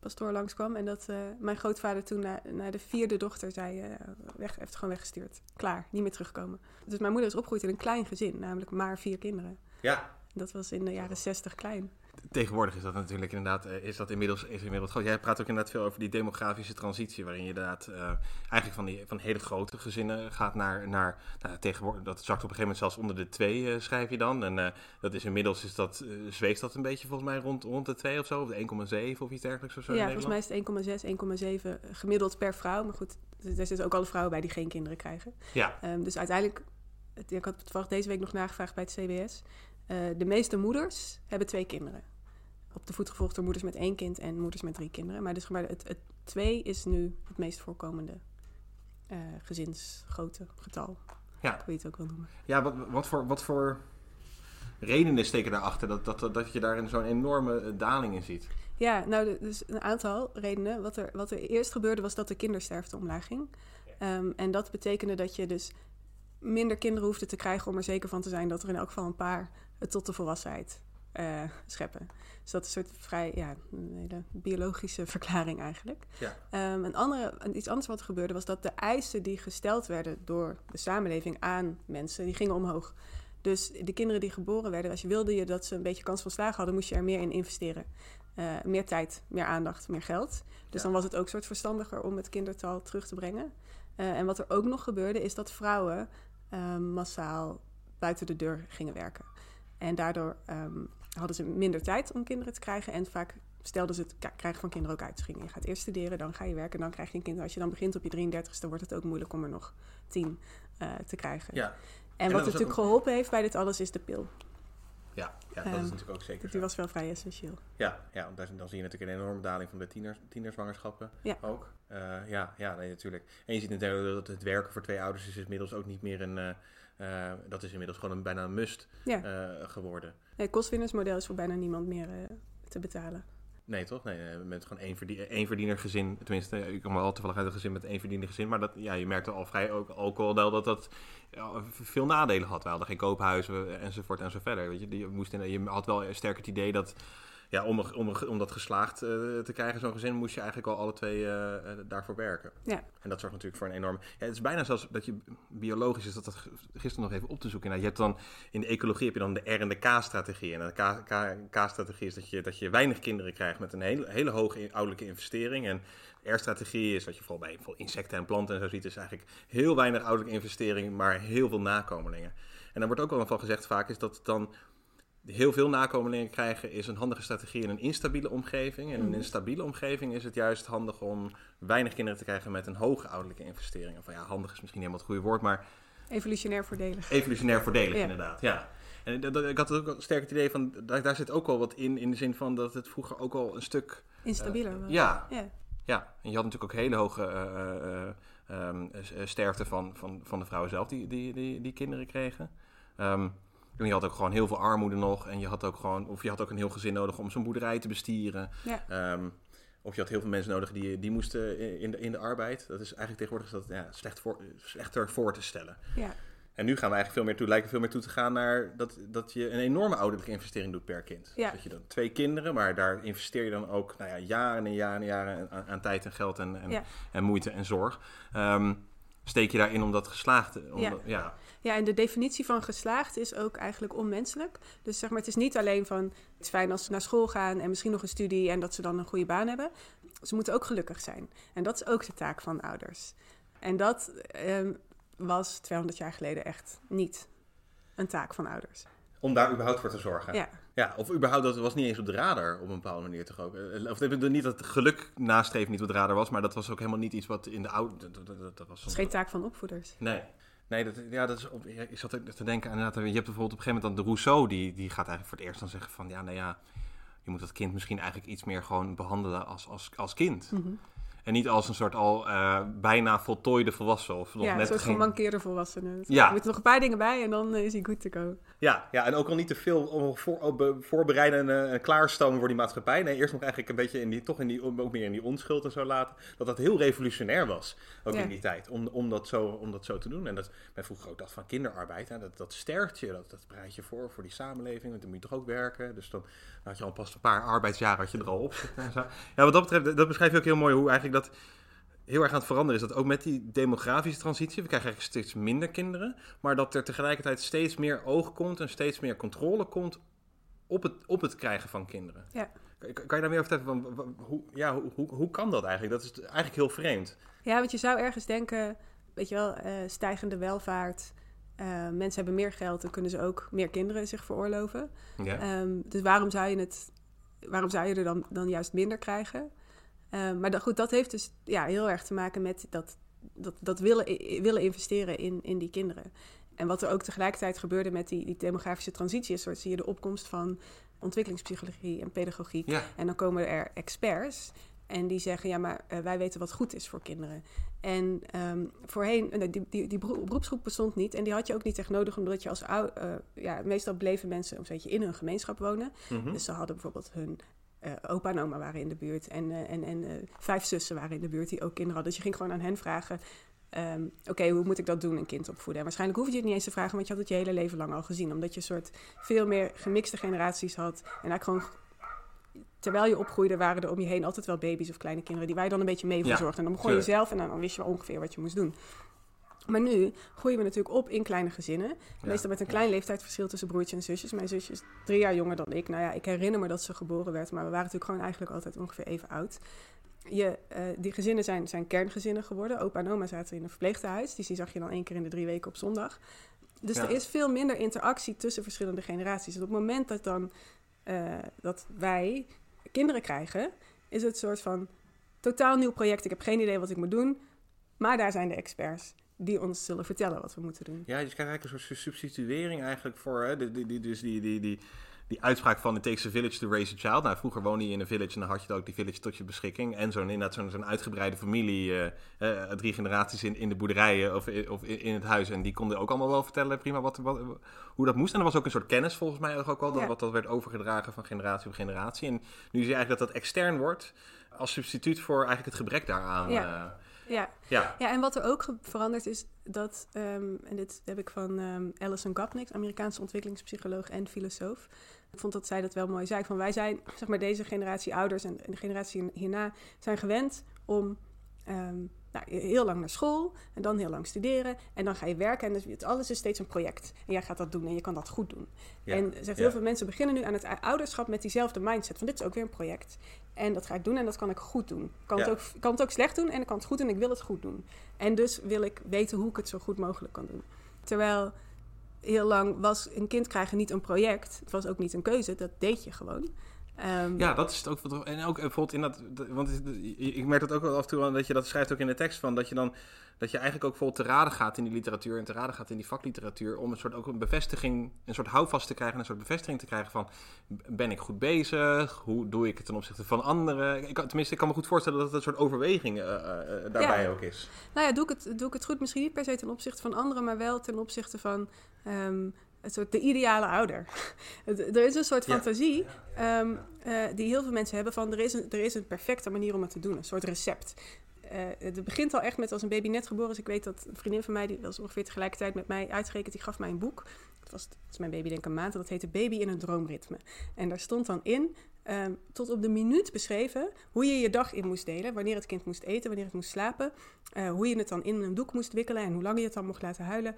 pastoor langskwam en dat eh, mijn grootvader toen naar, naar de vierde dochter zei, eh, weg, heeft gewoon weggestuurd. Klaar, niet meer terugkomen. Dus mijn moeder is opgegroeid in een klein gezin, namelijk maar vier kinderen. ja. Dat was in de jaren zestig klein. Tegenwoordig is dat natuurlijk inderdaad, eh, is dat inmiddels, is inmiddels groot. Jij praat ook inderdaad veel over die demografische transitie, waarin je inderdaad eh, eigenlijk van, die, van hele grote gezinnen gaat naar, naar nou, tegenwoordig, dat zakt op een gegeven moment zelfs onder de twee eh, schrijf je dan. En dat is inmiddels, is dat, zweeft dat een beetje volgens mij rond, rond de 2 of zo, of de 1,7 of iets dergelijks of zo ja, volgens mij is het 1,6, 1,7 gemiddeld per vrouw. Maar goed, er zitten ook alle vrouwen bij die geen kinderen krijgen. Ja, Ehm, dus uiteindelijk, ik had het deze week nog nagevraagd bij het CBS. Eh, de meeste moeders hebben twee kinderen. Op de voet gevolgd door moeders met één kind en moeders met drie kinderen. Maar dus maar het, het twee is nu het meest voorkomende eh, gezinsgrootte getal. Ja. Hoe je het ook wil noemen. ja wat, wat, voor, wat voor redenen steken daarachter dat, dat, dat je daar zo'n enorme eh, daling in ziet? Ja, nou, dus een aantal redenen. Wat er, wat er eerst gebeurde was dat de kindersterfte omlaag ging. Ehm, en dat betekende dat je dus minder kinderen hoefde te krijgen om er zeker van te zijn dat er in elk geval een paar het tot de volwassenheid eh, scheppen. Dus dat is een soort vrij, ja, een hele biologische verklaring eigenlijk. Ja. Ehm, een andere, iets anders wat er gebeurde was dat de eisen die gesteld werden door de samenleving aan mensen, die gingen omhoog. Dus de kinderen die geboren werden, als je wilde je dat ze een beetje kans van slagen hadden, moest je er meer in investeren. Eh, meer tijd, meer aandacht, meer geld. Dus Ja. dan was het ook soort verstandiger om het kindertal terug te brengen. Eh, en wat er ook nog gebeurde, is dat vrouwen ehm, massaal buiten de deur gingen werken. En daardoor ehm, hadden ze minder tijd om kinderen te krijgen. En vaak stelden ze het krijgen van kinderen ook uit. Dus je gaat eerst studeren, dan ga je werken, dan krijg je een kind. Als je dan begint op je 33ste, wordt het ook moeilijk om er nog tien eh, te krijgen. Ja, En, wat natuurlijk ook- geholpen heeft bij dit alles, is de pil. ja, ja dat Ehm, is natuurlijk ook zeker Dus die was wel vrij essentieel. Ja, ja want dan zie je natuurlijk een enorme daling van de tieners, tienerzwangerschappen Ja. ook. Eh, ja, ja nee, natuurlijk. En je ziet natuurlijk dat het werken voor twee ouders is inmiddels ook niet meer een... eh, dat is inmiddels gewoon een, bijna een must Ja. eh, geworden. Nee, het kostwinnersmodel is voor bijna niemand meer eh, te betalen. Nee, toch? Nee, met gewoon één, verdien, één gezin. Tenminste, ik kom wel toevallig uit een gezin met één verdiener gezin. Maar dat, ja, je merkte al vrij ook, ook al wel dat dat ja, veel nadelen had. We hadden geen koophuizen enzovoort en zo. Weet je, je, moest in, je had wel sterk het idee dat... Ja, om, om, om dat geslaagd eh, te krijgen, zo'n gezin, moest je eigenlijk al alle twee eh, eh, daarvoor werken. Ja. En dat zorgt natuurlijk voor een enorm... Ja, het is bijna zelfs dat je biologisch is, dat dat gisteren nog even op te zoeken. Nou, je hebt dan, in de ecologie heb je dan de R- en de K-strategie. En de K- K- K-strategie is dat je, dat je weinig kinderen krijgt met een hele, hele hoge in- ouderlijke investering. En de R-strategie is wat je vooral bij bijvoorbeeld insecten en planten en zo ziet, is eigenlijk heel weinig ouderlijke investering, maar heel veel nakomelingen. En dan wordt ook wel van gezegd vaak, is dat dan heel veel nakomelingen krijgen is een handige strategie in een instabiele omgeving. En in Mhm. een stabiele omgeving is het juist handig om weinig kinderen te krijgen met een hoge ouderlijke investering. Of ja, handig is misschien helemaal het goede woord, maar Evolutionair voordelig. evolutionair voordelig Ja. inderdaad. Ja. En dat, ik had ook sterk het idee van, daar, daar zit ook wel wat in, in de zin van dat het vroeger ook al een stuk... Instabieler. wel. Ja, ja. ja, en je had natuurlijk ook hele hoge eh, eh, eh, eh, sterfte van, van, van de vrouwen zelf die, die, die, die kinderen kregen. Ehm, en je had ook gewoon heel veel armoede nog. En je had ook gewoon, of je had ook een heel gezin nodig om zo'n boerderij te bestieren. Ja. Ehm, of je had heel veel mensen nodig die, die moesten in de, in de arbeid. Dat is eigenlijk tegenwoordig dat, ja, slecht voor, slechter voor te stellen. Ja. En nu gaan we eigenlijk veel meer toe, lijken veel meer toe te gaan naar dat, dat je een enorme ouderlijke investering doet per kind. Ja. Dat je dan twee kinderen, maar daar investeer je dan ook nou ja, jaren en jaren en jaren aan, aan tijd en geld en, en, Ja. en moeite en zorg. Ehm, steek je daarin om dat geslaagd te... Om Ja. dat- ja. Ja, en de definitie van geslaagd is ook eigenlijk onmenselijk. Dus zeg maar, het is niet alleen van het is fijn als ze naar school gaan en misschien nog een studie en dat ze dan een goede baan hebben. Ze moeten ook gelukkig zijn. En dat is ook de taak van ouders. En dat ehm, was 200 jaar geleden echt niet een taak van ouders. Om daar überhaupt voor te zorgen. Ja, Ja, of überhaupt, dat was niet eens op de radar op een bepaalde manier toch ook. Eh, Of ik bedoel niet dat geluk nastreven niet op de radar was, maar dat was ook helemaal niet iets wat in de oude... Dat, dat, was geen taak van opvoeders. Nee. Nee, dat, ja, dat is ik zat te denken, inderdaad, je hebt bijvoorbeeld op een gegeven moment dan de Rousseau, die, die gaat eigenlijk voor het eerst dan zeggen van, ja, nou ja, je moet dat kind misschien eigenlijk iets meer gewoon behandelen als, als, als kind. Mhm. En niet als een soort al eh, bijna voltooide volwassen. Of nog Ja, een net soort geen... gemankeerde volwassenen. Ja. Er moeten nog een paar dingen bij en dan eh, is hij goed te go. Ja, ja, en ook al niet te veel om voor, voorbereiden en eh, klaarstomen voor die maatschappij. Nee, eerst nog eigenlijk een beetje in die, toch in die, ook meer in die onschuld en zo laten. Dat dat heel revolutionair was, ook Ja. in die tijd, om, om, dat zo, om dat zo te doen. En dat, men vroeger ook dacht van kinderarbeid, hè, dat, dat sterkt je, dat, dat bereidt je voor voor die samenleving. Want dan moet je toch ook werken. Dus dan had je al pas een paar arbeidsjaren had je er al op zitten en zo. Ja, wat dat betreft, dat beschrijf je ook heel mooi hoe eigenlijk dat heel erg aan het veranderen is. Dat ook met die demografische transitie, we krijgen eigenlijk steeds minder kinderen. Maar dat er tegelijkertijd steeds meer oog komt en steeds meer controle komt op het, op het krijgen van kinderen. Ja. Kan, kan je daar meer over vertellen? Van, hoe, ja, hoe, hoe, hoe kan dat eigenlijk? Dat is eigenlijk heel vreemd. Ja, want je zou ergens denken, weet je wel, eh, stijgende welvaart. eh, mensen hebben meer geld, dan kunnen ze ook meer kinderen zich veroorloven. Ja. Ehm, dus waarom zou je, het, waarom zou je er dan, dan juist minder krijgen? Ehm, maar dat, goed, dat heeft dus ja, heel erg te maken met dat, dat, dat willen, willen investeren in, in die kinderen. En wat er ook tegelijkertijd gebeurde met die, die demografische transitie, is soort zie je de opkomst van ontwikkelingspsychologie en pedagogiek. ja. En dan komen er experts en die zeggen, ja, maar eh, wij weten wat goed is voor kinderen. En ehm, voorheen, eh, die, die, die beroep- beroepsgroep bestond niet en die had je ook niet echt nodig, omdat je als ou, eh, ja, meestal bleven mensen een beetje in hun gemeenschap wonen. Mhm. Dus ze hadden bijvoorbeeld hun eh, opa en oma waren in de buurt en, eh, en, en eh, vijf zussen waren in de buurt die ook kinderen hadden. Dus je ging gewoon aan hen vragen, ehm, oké, hoe moet ik dat doen, een kind opvoeden? En waarschijnlijk hoef je het niet eens te vragen, want je had het je hele leven lang al gezien. Omdat je een soort veel meer gemixte generaties had en eigenlijk gewoon terwijl je opgroeide, waren er om je heen altijd wel baby's of kleine kinderen die je dan een beetje mee Ja, verzorgde. En dan begon je zelf en dan, dan wist je wel ongeveer wat je moest doen. Maar nu groeien we natuurlijk op in kleine gezinnen. Meestal met een klein leeftijdsverschil tussen broertjes en zusjes. Mijn zusje is drie jaar jonger dan ik. Nou ja, ik herinner me dat ze geboren werd, maar we waren natuurlijk gewoon eigenlijk altijd ongeveer even oud. Je, eh, die gezinnen zijn, zijn kerngezinnen geworden. Opa en oma zaten in een verpleeghuis. Dus die zag je dan één keer in de drie weken op zondag. Dus Ja. er is veel minder interactie tussen verschillende generaties. En op het moment dat, dan, eh, dat wij kinderen krijgen, is het een soort van totaal nieuw project. Ik heb geen idee wat ik moet doen, maar daar zijn de experts die ons zullen vertellen wat we moeten doen. Ja, je krijgt eigenlijk een soort substituering eigenlijk voor, hè, die, die, dus die, die, die, die uitspraak van it takes a village to raise a child. Nou, vroeger woonde je in een village en dan had je ook die village tot je beschikking. En zo'n inderdaad zo'n zo'n uitgebreide familie, eh, eh, drie generaties in, in de boerderijen of, i- of in, in het huis. En die konden ook allemaal wel vertellen prima wat, wat, hoe dat moest. En er was ook een soort kennis volgens mij ook wel, dat, Ja. wat dat werd overgedragen van generatie op generatie. En nu zie je eigenlijk dat dat extern wordt als substituut voor eigenlijk het gebrek daaraan. Ja. Ja. Ja, ja. Ja, en wat er ook veranderd is, dat, ehm, en dit heb ik van ehm, Alison Gopnik, Amerikaanse ontwikkelingspsycholoog en filosoof. Ik vond dat zij dat wel mooi zei. Van wij zijn, zeg maar, deze generatie ouders en, de generatie hierna zijn gewend om ehm, nou, heel lang naar school en dan heel lang studeren. En dan ga je werken en dus het, alles is steeds een project. En jij gaat dat doen en je kan dat goed doen. Ja, En zegt ja. heel veel mensen beginnen nu aan het ouderschap met diezelfde mindset. Van dit is ook weer een project. En dat ga ik doen en dat kan ik goed doen. Ik kan, Ja. het, ook, kan het ook slecht doen en ik kan het goed doen en ik wil het goed doen. En dus wil ik weten hoe ik het zo goed mogelijk kan doen. Terwijl heel lang was een kind krijgen niet een project. Het was ook niet een keuze, dat deed je gewoon. Ehm, Ja, dat is het ook. En ook bijvoorbeeld in dat. Want ik merk dat ook wel af en toe aan dat je dat schrijft ook in de tekst van dat je dan. Dat je eigenlijk ook bijvoorbeeld te raden gaat in die literatuur en te raden gaat in die vakliteratuur. Om een soort ook een bevestiging, een soort houvast te krijgen. En een soort bevestiging te krijgen van. Ben ik goed bezig? Hoe doe ik het ten opzichte van anderen? Ik, tenminste, ik kan me goed voorstellen dat het een soort overweging eh, eh, eh, daarbij Ja. ook is. Nou ja, doe ik, het, doe ik het goed? Misschien niet per se ten opzichte van anderen, maar wel ten opzichte van ehm, het soort de ideale ouder. Er is een soort Ja. fantasie ehm, eh, die heel veel mensen hebben van er is, een, er is een perfecte manier om het te doen, een soort recept. Eh, het begint al echt met als een baby net geboren is. Ik weet dat een vriendin van mij, die was ongeveer tegelijkertijd met mij uitgerekend, die gaf mij een boek. Het was, het mijn baby denk ik een maand. En dat heette Baby in een droomritme. En daar stond dan in, ehm, tot op de minuut beschreven, hoe je je dag in moest delen. Wanneer het kind moest eten, wanneer het moest slapen. eh, hoe je het dan in een doek moest wikkelen en hoe lang je het dan mocht laten huilen.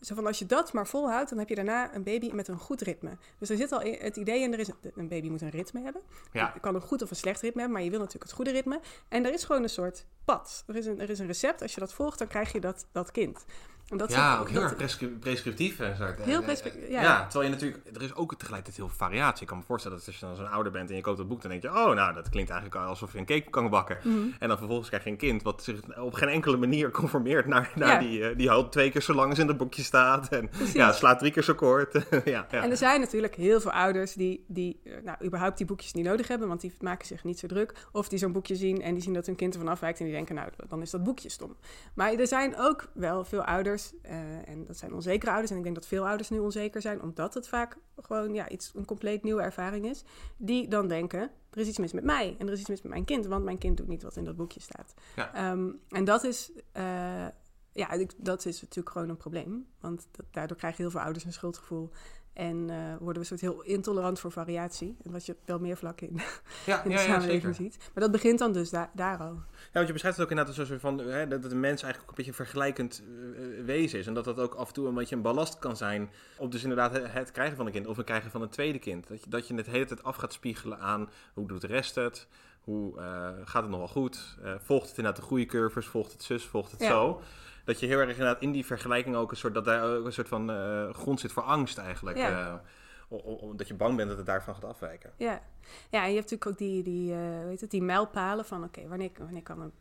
Zo van als je dat maar volhoudt, dan heb je daarna een baby met een goed ritme. Dus er zit al het idee in, er is een, een baby moet een ritme hebben. Ja. Je kan een goed of een slecht ritme hebben, maar je wil natuurlijk het goede ritme. En er is gewoon een soort pad. Er is een, er is een recept. Als je dat volgt, dan krijg je dat, dat kind. Dat ja, ook heel dat- prescriptief. En zo. Heel Eh, prescri- eh, ja. ja. terwijl je natuurlijk... Er is ook tegelijkertijd heel veel variatie. Ik kan me voorstellen dat als je dan zo'n ouder bent en je koopt dat boek... dan denk je, oh, nou, dat klinkt eigenlijk alsof je een cake kan bakken. Mhm. En dan vervolgens krijg je een kind wat zich op geen enkele manier conformeert... naar, naar Ja. die, eh, die huilt twee keer zo lang als in het boekje staat. En ja, slaat drie keer zo kort. ja, ja. En er zijn natuurlijk heel veel ouders die, die eh, nou, überhaupt die boekjes niet nodig hebben, want die maken zich niet zo druk. Of die zo'n boekje zien en die zien dat hun kind ervan afwijkt en die denken, nou, dan is dat boekje stom. Maar er zijn ook wel veel ouders, eh, en dat zijn onzekere ouders, en ik denk dat veel ouders nu onzeker zijn, omdat het vaak gewoon ja, iets, een compleet nieuwe ervaring is, die dan denken, er is iets mis met mij en er is iets mis met mijn kind, want mijn kind doet niet wat in dat boekje staat. Ja. Ehm, en dat is... eh, ja, dat is natuurlijk gewoon een probleem. Want dat- daardoor krijgen heel veel ouders een schuldgevoel. En eh, worden we een soort heel intolerant voor variatie. En wat je wel meer vlakken in, ja, in de ja, samenleving ziet. Maar dat begint dan dus daar, daar al. Ja, want je beschrijft het ook inderdaad als een soort van hè, dat de mens eigenlijk ook een beetje een vergelijkend eh, wezen is. En dat dat ook af en toe een beetje een ballast kan zijn op dus inderdaad het, het krijgen van een kind of het krijgen van een tweede kind. Dat je, dat je het de hele tijd af gaat spiegelen aan hoe doet de rest het, hoe eh, gaat het nog wel goed, Eh, volgt het inderdaad de goede curves, volgt het zus, volgt het Ja. zo. Dat je heel erg inderdaad in die vergelijking ook een soort, dat daar ook een soort van eh, grond zit voor angst eigenlijk. Ja. omdat je bang bent dat het daarvan gaat afwijken. Ja. ja, en je hebt natuurlijk ook die, die, weet het, die mijlpalen van... oké, wanneer, wanneer kan een...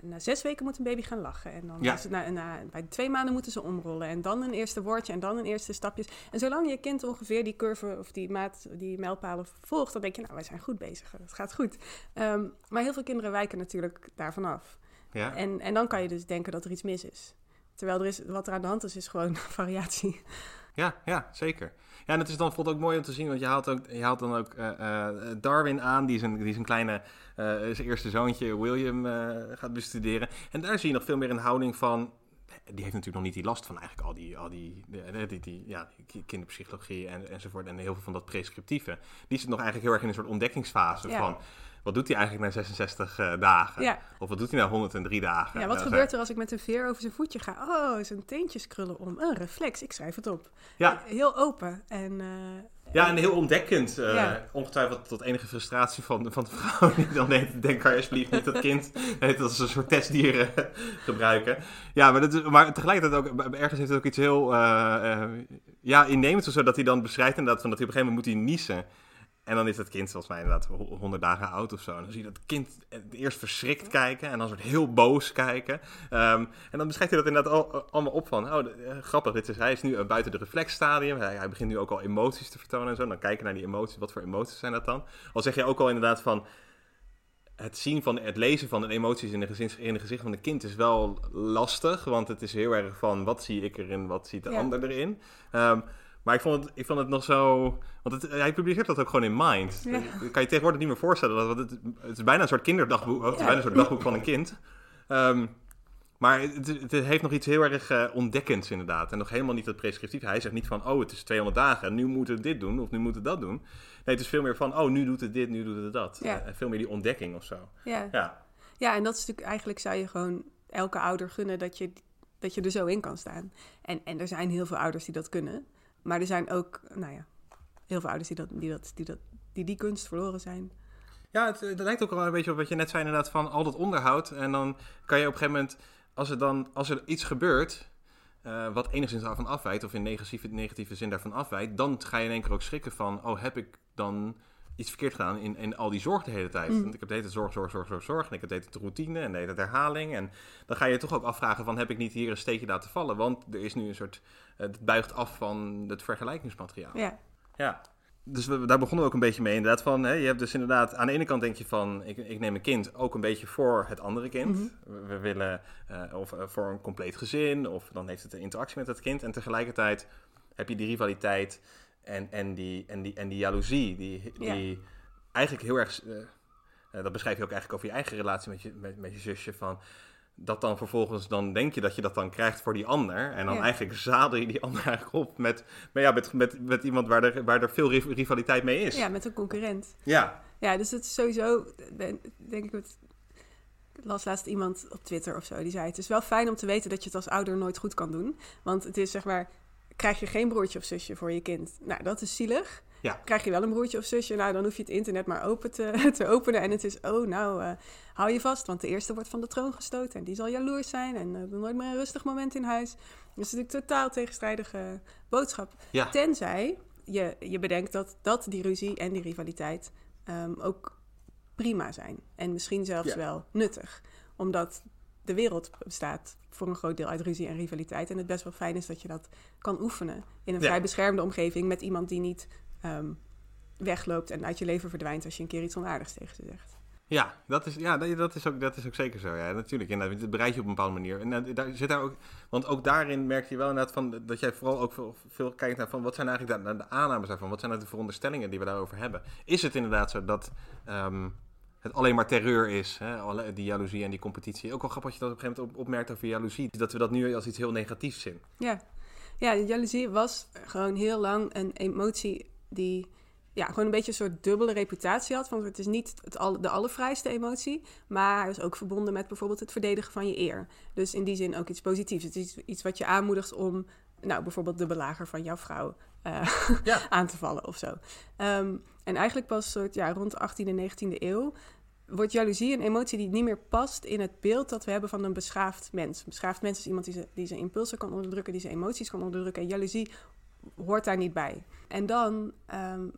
Na zes weken moet een baby gaan lachen. En dan Ja. is het na, na, bij twee maanden moeten ze omrollen. En dan een eerste woordje en dan een eerste stapjes. En zolang je kind ongeveer die curve of die maat, die mijlpalen volgt... dan denk je, nou, wij zijn goed bezig. Het gaat goed. Ehm, maar heel veel kinderen wijken natuurlijk daarvan af. Ja? En, en dan kan je dus denken dat er iets mis is. Terwijl er is, wat er aan de hand is, is gewoon variatie. Ja, ja, zeker. Ja, en het is dan bijvoorbeeld ook mooi om te zien, want je haalt, ook, je haalt dan ook eh, eh, Darwin aan, die zijn, die zijn kleine, eh, zijn eerste zoontje William gaat bestuderen. En daar zie je nog veel meer een houding van, die heeft natuurlijk nog niet die last van eigenlijk al die, al die, die, die, die- ja, kinderpsychologie en, enzovoort en heel veel van dat prescriptieve. Die zit nog eigenlijk heel erg in een soort ontdekkingsfase Ja. van, wat doet hij eigenlijk na 66 eh, dagen? Ja. Of wat doet hij na 103 dagen? Ja, wat Eh, gebeurt er als ik met een veer over zijn voetje ga? Oh, zijn teentjes krullen om. Een reflex, ik schrijf het op. Ja, Heel open. En, eh, Ja, en heel ontdekkend. eh, Ja. Ongetwijfeld tot enige frustratie van, van de vrouw. Die dan denkt, denk je alsjeblieft niet dat kind het als een soort testdier eh, gebruiken. Ja, maar, dat is, maar tegelijkertijd ook, ergens heeft het ook iets heel eh, eh, ja, innemends of zo. Dat hij dan beschrijft inderdaad van dat hij op een gegeven moment moet hij niezen. En dan is dat kind volgens mij inderdaad ho- 100 dagen oud of zo. En dan zie je dat kind eerst verschrikt kijken en dan soort heel boos kijken. Ehm, en dan beschrijft hij dat inderdaad al, allemaal op van, oh, eh, grappig, dit is, hij is nu eh, buiten de reflexstadium. Hij, hij begint nu ook al emoties te vertonen en zo. Dan kijken naar die emoties, wat voor emoties zijn dat dan? Al zeg je ook al inderdaad van, het zien van, het lezen van de emoties in de, gezins, in de gezicht van een kind is wel lastig. Want het is heel erg van, wat zie ik erin, wat ziet de Ja. ander erin? Ehm, maar ik vond, het, ik vond het nog zo... Want het, hij publiceert dat ook gewoon in Mind. Ja. Dat kan je tegenwoordig niet meer voorstellen. Dat, het, het is bijna een soort kinderdagboek. Het is bijna een soort dagboek van een kind. Ehm, maar het, het heeft nog iets heel erg eh, ontdekkends inderdaad. En nog helemaal niet het prescriptief. Hij zegt niet van, oh, het is 200 dagen. En nu moeten we dit doen of nu moeten we dat doen. Nee, het is veel meer van, oh, nu doet het dit, nu doet het dat. Ja. Eh, veel meer die ontdekking of zo. ja. Ja, ja, en dat is natuurlijk eigenlijk zou je gewoon elke ouder gunnen dat je, dat je er zo in kan staan. En, en er zijn heel veel ouders die dat kunnen. Maar er zijn ook, nou ja, heel veel ouders die dat, die dat, die dat, die, die kunst verloren zijn. Ja, het, het lijkt ook wel een beetje op wat je net zei inderdaad van al dat onderhoud. En dan kan je op een gegeven moment, als er dan als er iets gebeurt eh, wat enigszins daarvan afwijkt, of in negatieve, negatieve zin daarvan afwijkt, dan ga je in één keer ook schrikken van, oh, heb ik dan iets verkeerd gedaan in, in al die zorg de hele tijd? Mm. Want ik heb de hele tijd zorg, zorg, zorg, zorg, zorg. En ik heb de hele tijd routine en de hele tijd herhaling. En dan ga je je toch ook afvragen van, heb ik niet hier een steekje laten vallen? Want er is nu een soort, het buigt af van het vergelijkingsmateriaal. Ja, Ja. Dus we, daar begonnen we ook een beetje mee. Inderdaad, van, hè, je hebt dus inderdaad, aan de ene kant denk je van, ik, ik neem een kind ook een beetje voor het andere kind. Mhm. we, we willen, eh, of eh, voor een compleet gezin, of dan heeft het een interactie met het kind. En tegelijkertijd heb je die rivaliteit en, en, die, en, die, en die jaloezie, die, Ja. die eigenlijk heel erg, eh, eh, dat beschrijf je ook eigenlijk over je eigen relatie met je, met, met je zusje. Van, dat dan vervolgens, dan denk je dat je dat dan krijgt voor die ander. En dan Ja. eigenlijk zadel je die ander eigenlijk op met, maar ja, met, met, met iemand waar er, waar er veel ri- rivaliteit mee is. Ja, met een concurrent. ja. Ja, dus het is sowieso, denk ik, het, ik las laatst iemand op Twitter of zo, die zei: Het is wel fijn om te weten dat je het als ouder nooit goed kan doen. Want het is zeg maar, krijg je geen broertje of zusje voor je kind? Nou, dat is zielig. Ja. Krijg je wel een broertje of zusje? Nou, dan hoef je het internet maar open te, te openen. En het is, oh, nou, eh, hou je vast, want de eerste wordt van de troon gestoten. En die zal jaloers zijn en eh, nooit meer een rustig moment in huis. Dus het is natuurlijk totaal tegenstrijdige boodschap. Ja. Tenzij je, je bedenkt dat, dat die ruzie en die rivaliteit ehm, ook prima zijn. En misschien zelfs Ja. wel nuttig. Omdat de wereld bestaat voor een groot deel uit ruzie en rivaliteit. En het best wel fijn is dat je dat kan oefenen in een Ja. vrij beschermde omgeving met iemand die niet ehm, wegloopt en uit je leven verdwijnt als je een keer iets onaardigs tegen ze zegt. Ja, dat is, ja, dat, dat is, ook, dat is ook zeker zo. Ja, natuurlijk. Inderdaad, het bereid je op een bepaalde manier. En eh, daar zit daar ook, want ook daarin merk je wel inderdaad van, dat jij vooral ook veel, veel kijkt naar van wat zijn eigenlijk de, de aannames daarvan? Wat zijn nou de veronderstellingen die we daarover hebben? Is het inderdaad zo dat ehm, het alleen maar terreur is, hè? Die jaloezie en die competitie? Ook wel grappig dat je dat op een gegeven moment op, opmerkt over jaloezie. Dat we dat nu als iets heel negatiefs zien. Ja. ja, jaloezie was gewoon heel lang een emotie die ja, gewoon een beetje een soort dubbele reputatie had. Want het is niet het de allervrijste emotie, maar was ook verbonden met bijvoorbeeld het verdedigen van je eer. Dus in die zin ook iets positiefs. Het is iets wat je aanmoedigt om, nou, bijvoorbeeld de belager van jouw vrouw eh, Ja. aan te vallen of zo. Ehm, en eigenlijk pas soort, ja, rond de 18e en 19e eeuw wordt jaloezie een emotie die niet meer past in het beeld dat we hebben van een beschaafd mens. Een beschaafd mens is iemand die, ze, die zijn impulsen kan onderdrukken, die zijn emoties kan onderdrukken. En jaloezie hoort daar niet bij. En dan ehm,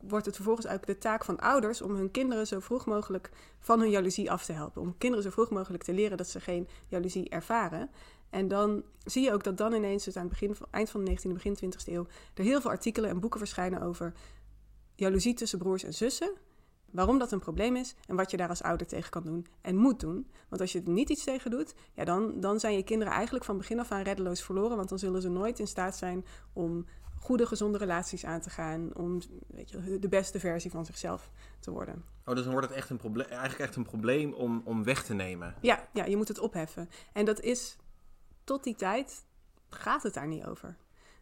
wordt het vervolgens ook de taak van ouders om hun kinderen zo vroeg mogelijk van hun jaloezie af te helpen. Om kinderen zo vroeg mogelijk te leren dat ze geen jaloezie ervaren. En dan zie je ook dat dan ineens, dus aan het begin van, eind van de 19e, begin 20e eeuw, er heel veel artikelen en boeken verschijnen over jaloezie tussen broers en zussen. Waarom dat een probleem is en wat je daar als ouder tegen kan doen en moet doen. Want als je er niet iets tegen doet, ja, dan, dan zijn je kinderen eigenlijk van begin af aan reddeloos verloren. Want dan zullen ze nooit in staat zijn om goede, gezonde relaties aan te gaan. Om weet je, de beste versie van zichzelf te worden. Oh, dus dan wordt het echt een probleem, eigenlijk echt een probleem om, om weg te nemen. Ja, ja, je moet het opheffen. En dat is tot die tijd gaat het daar niet over.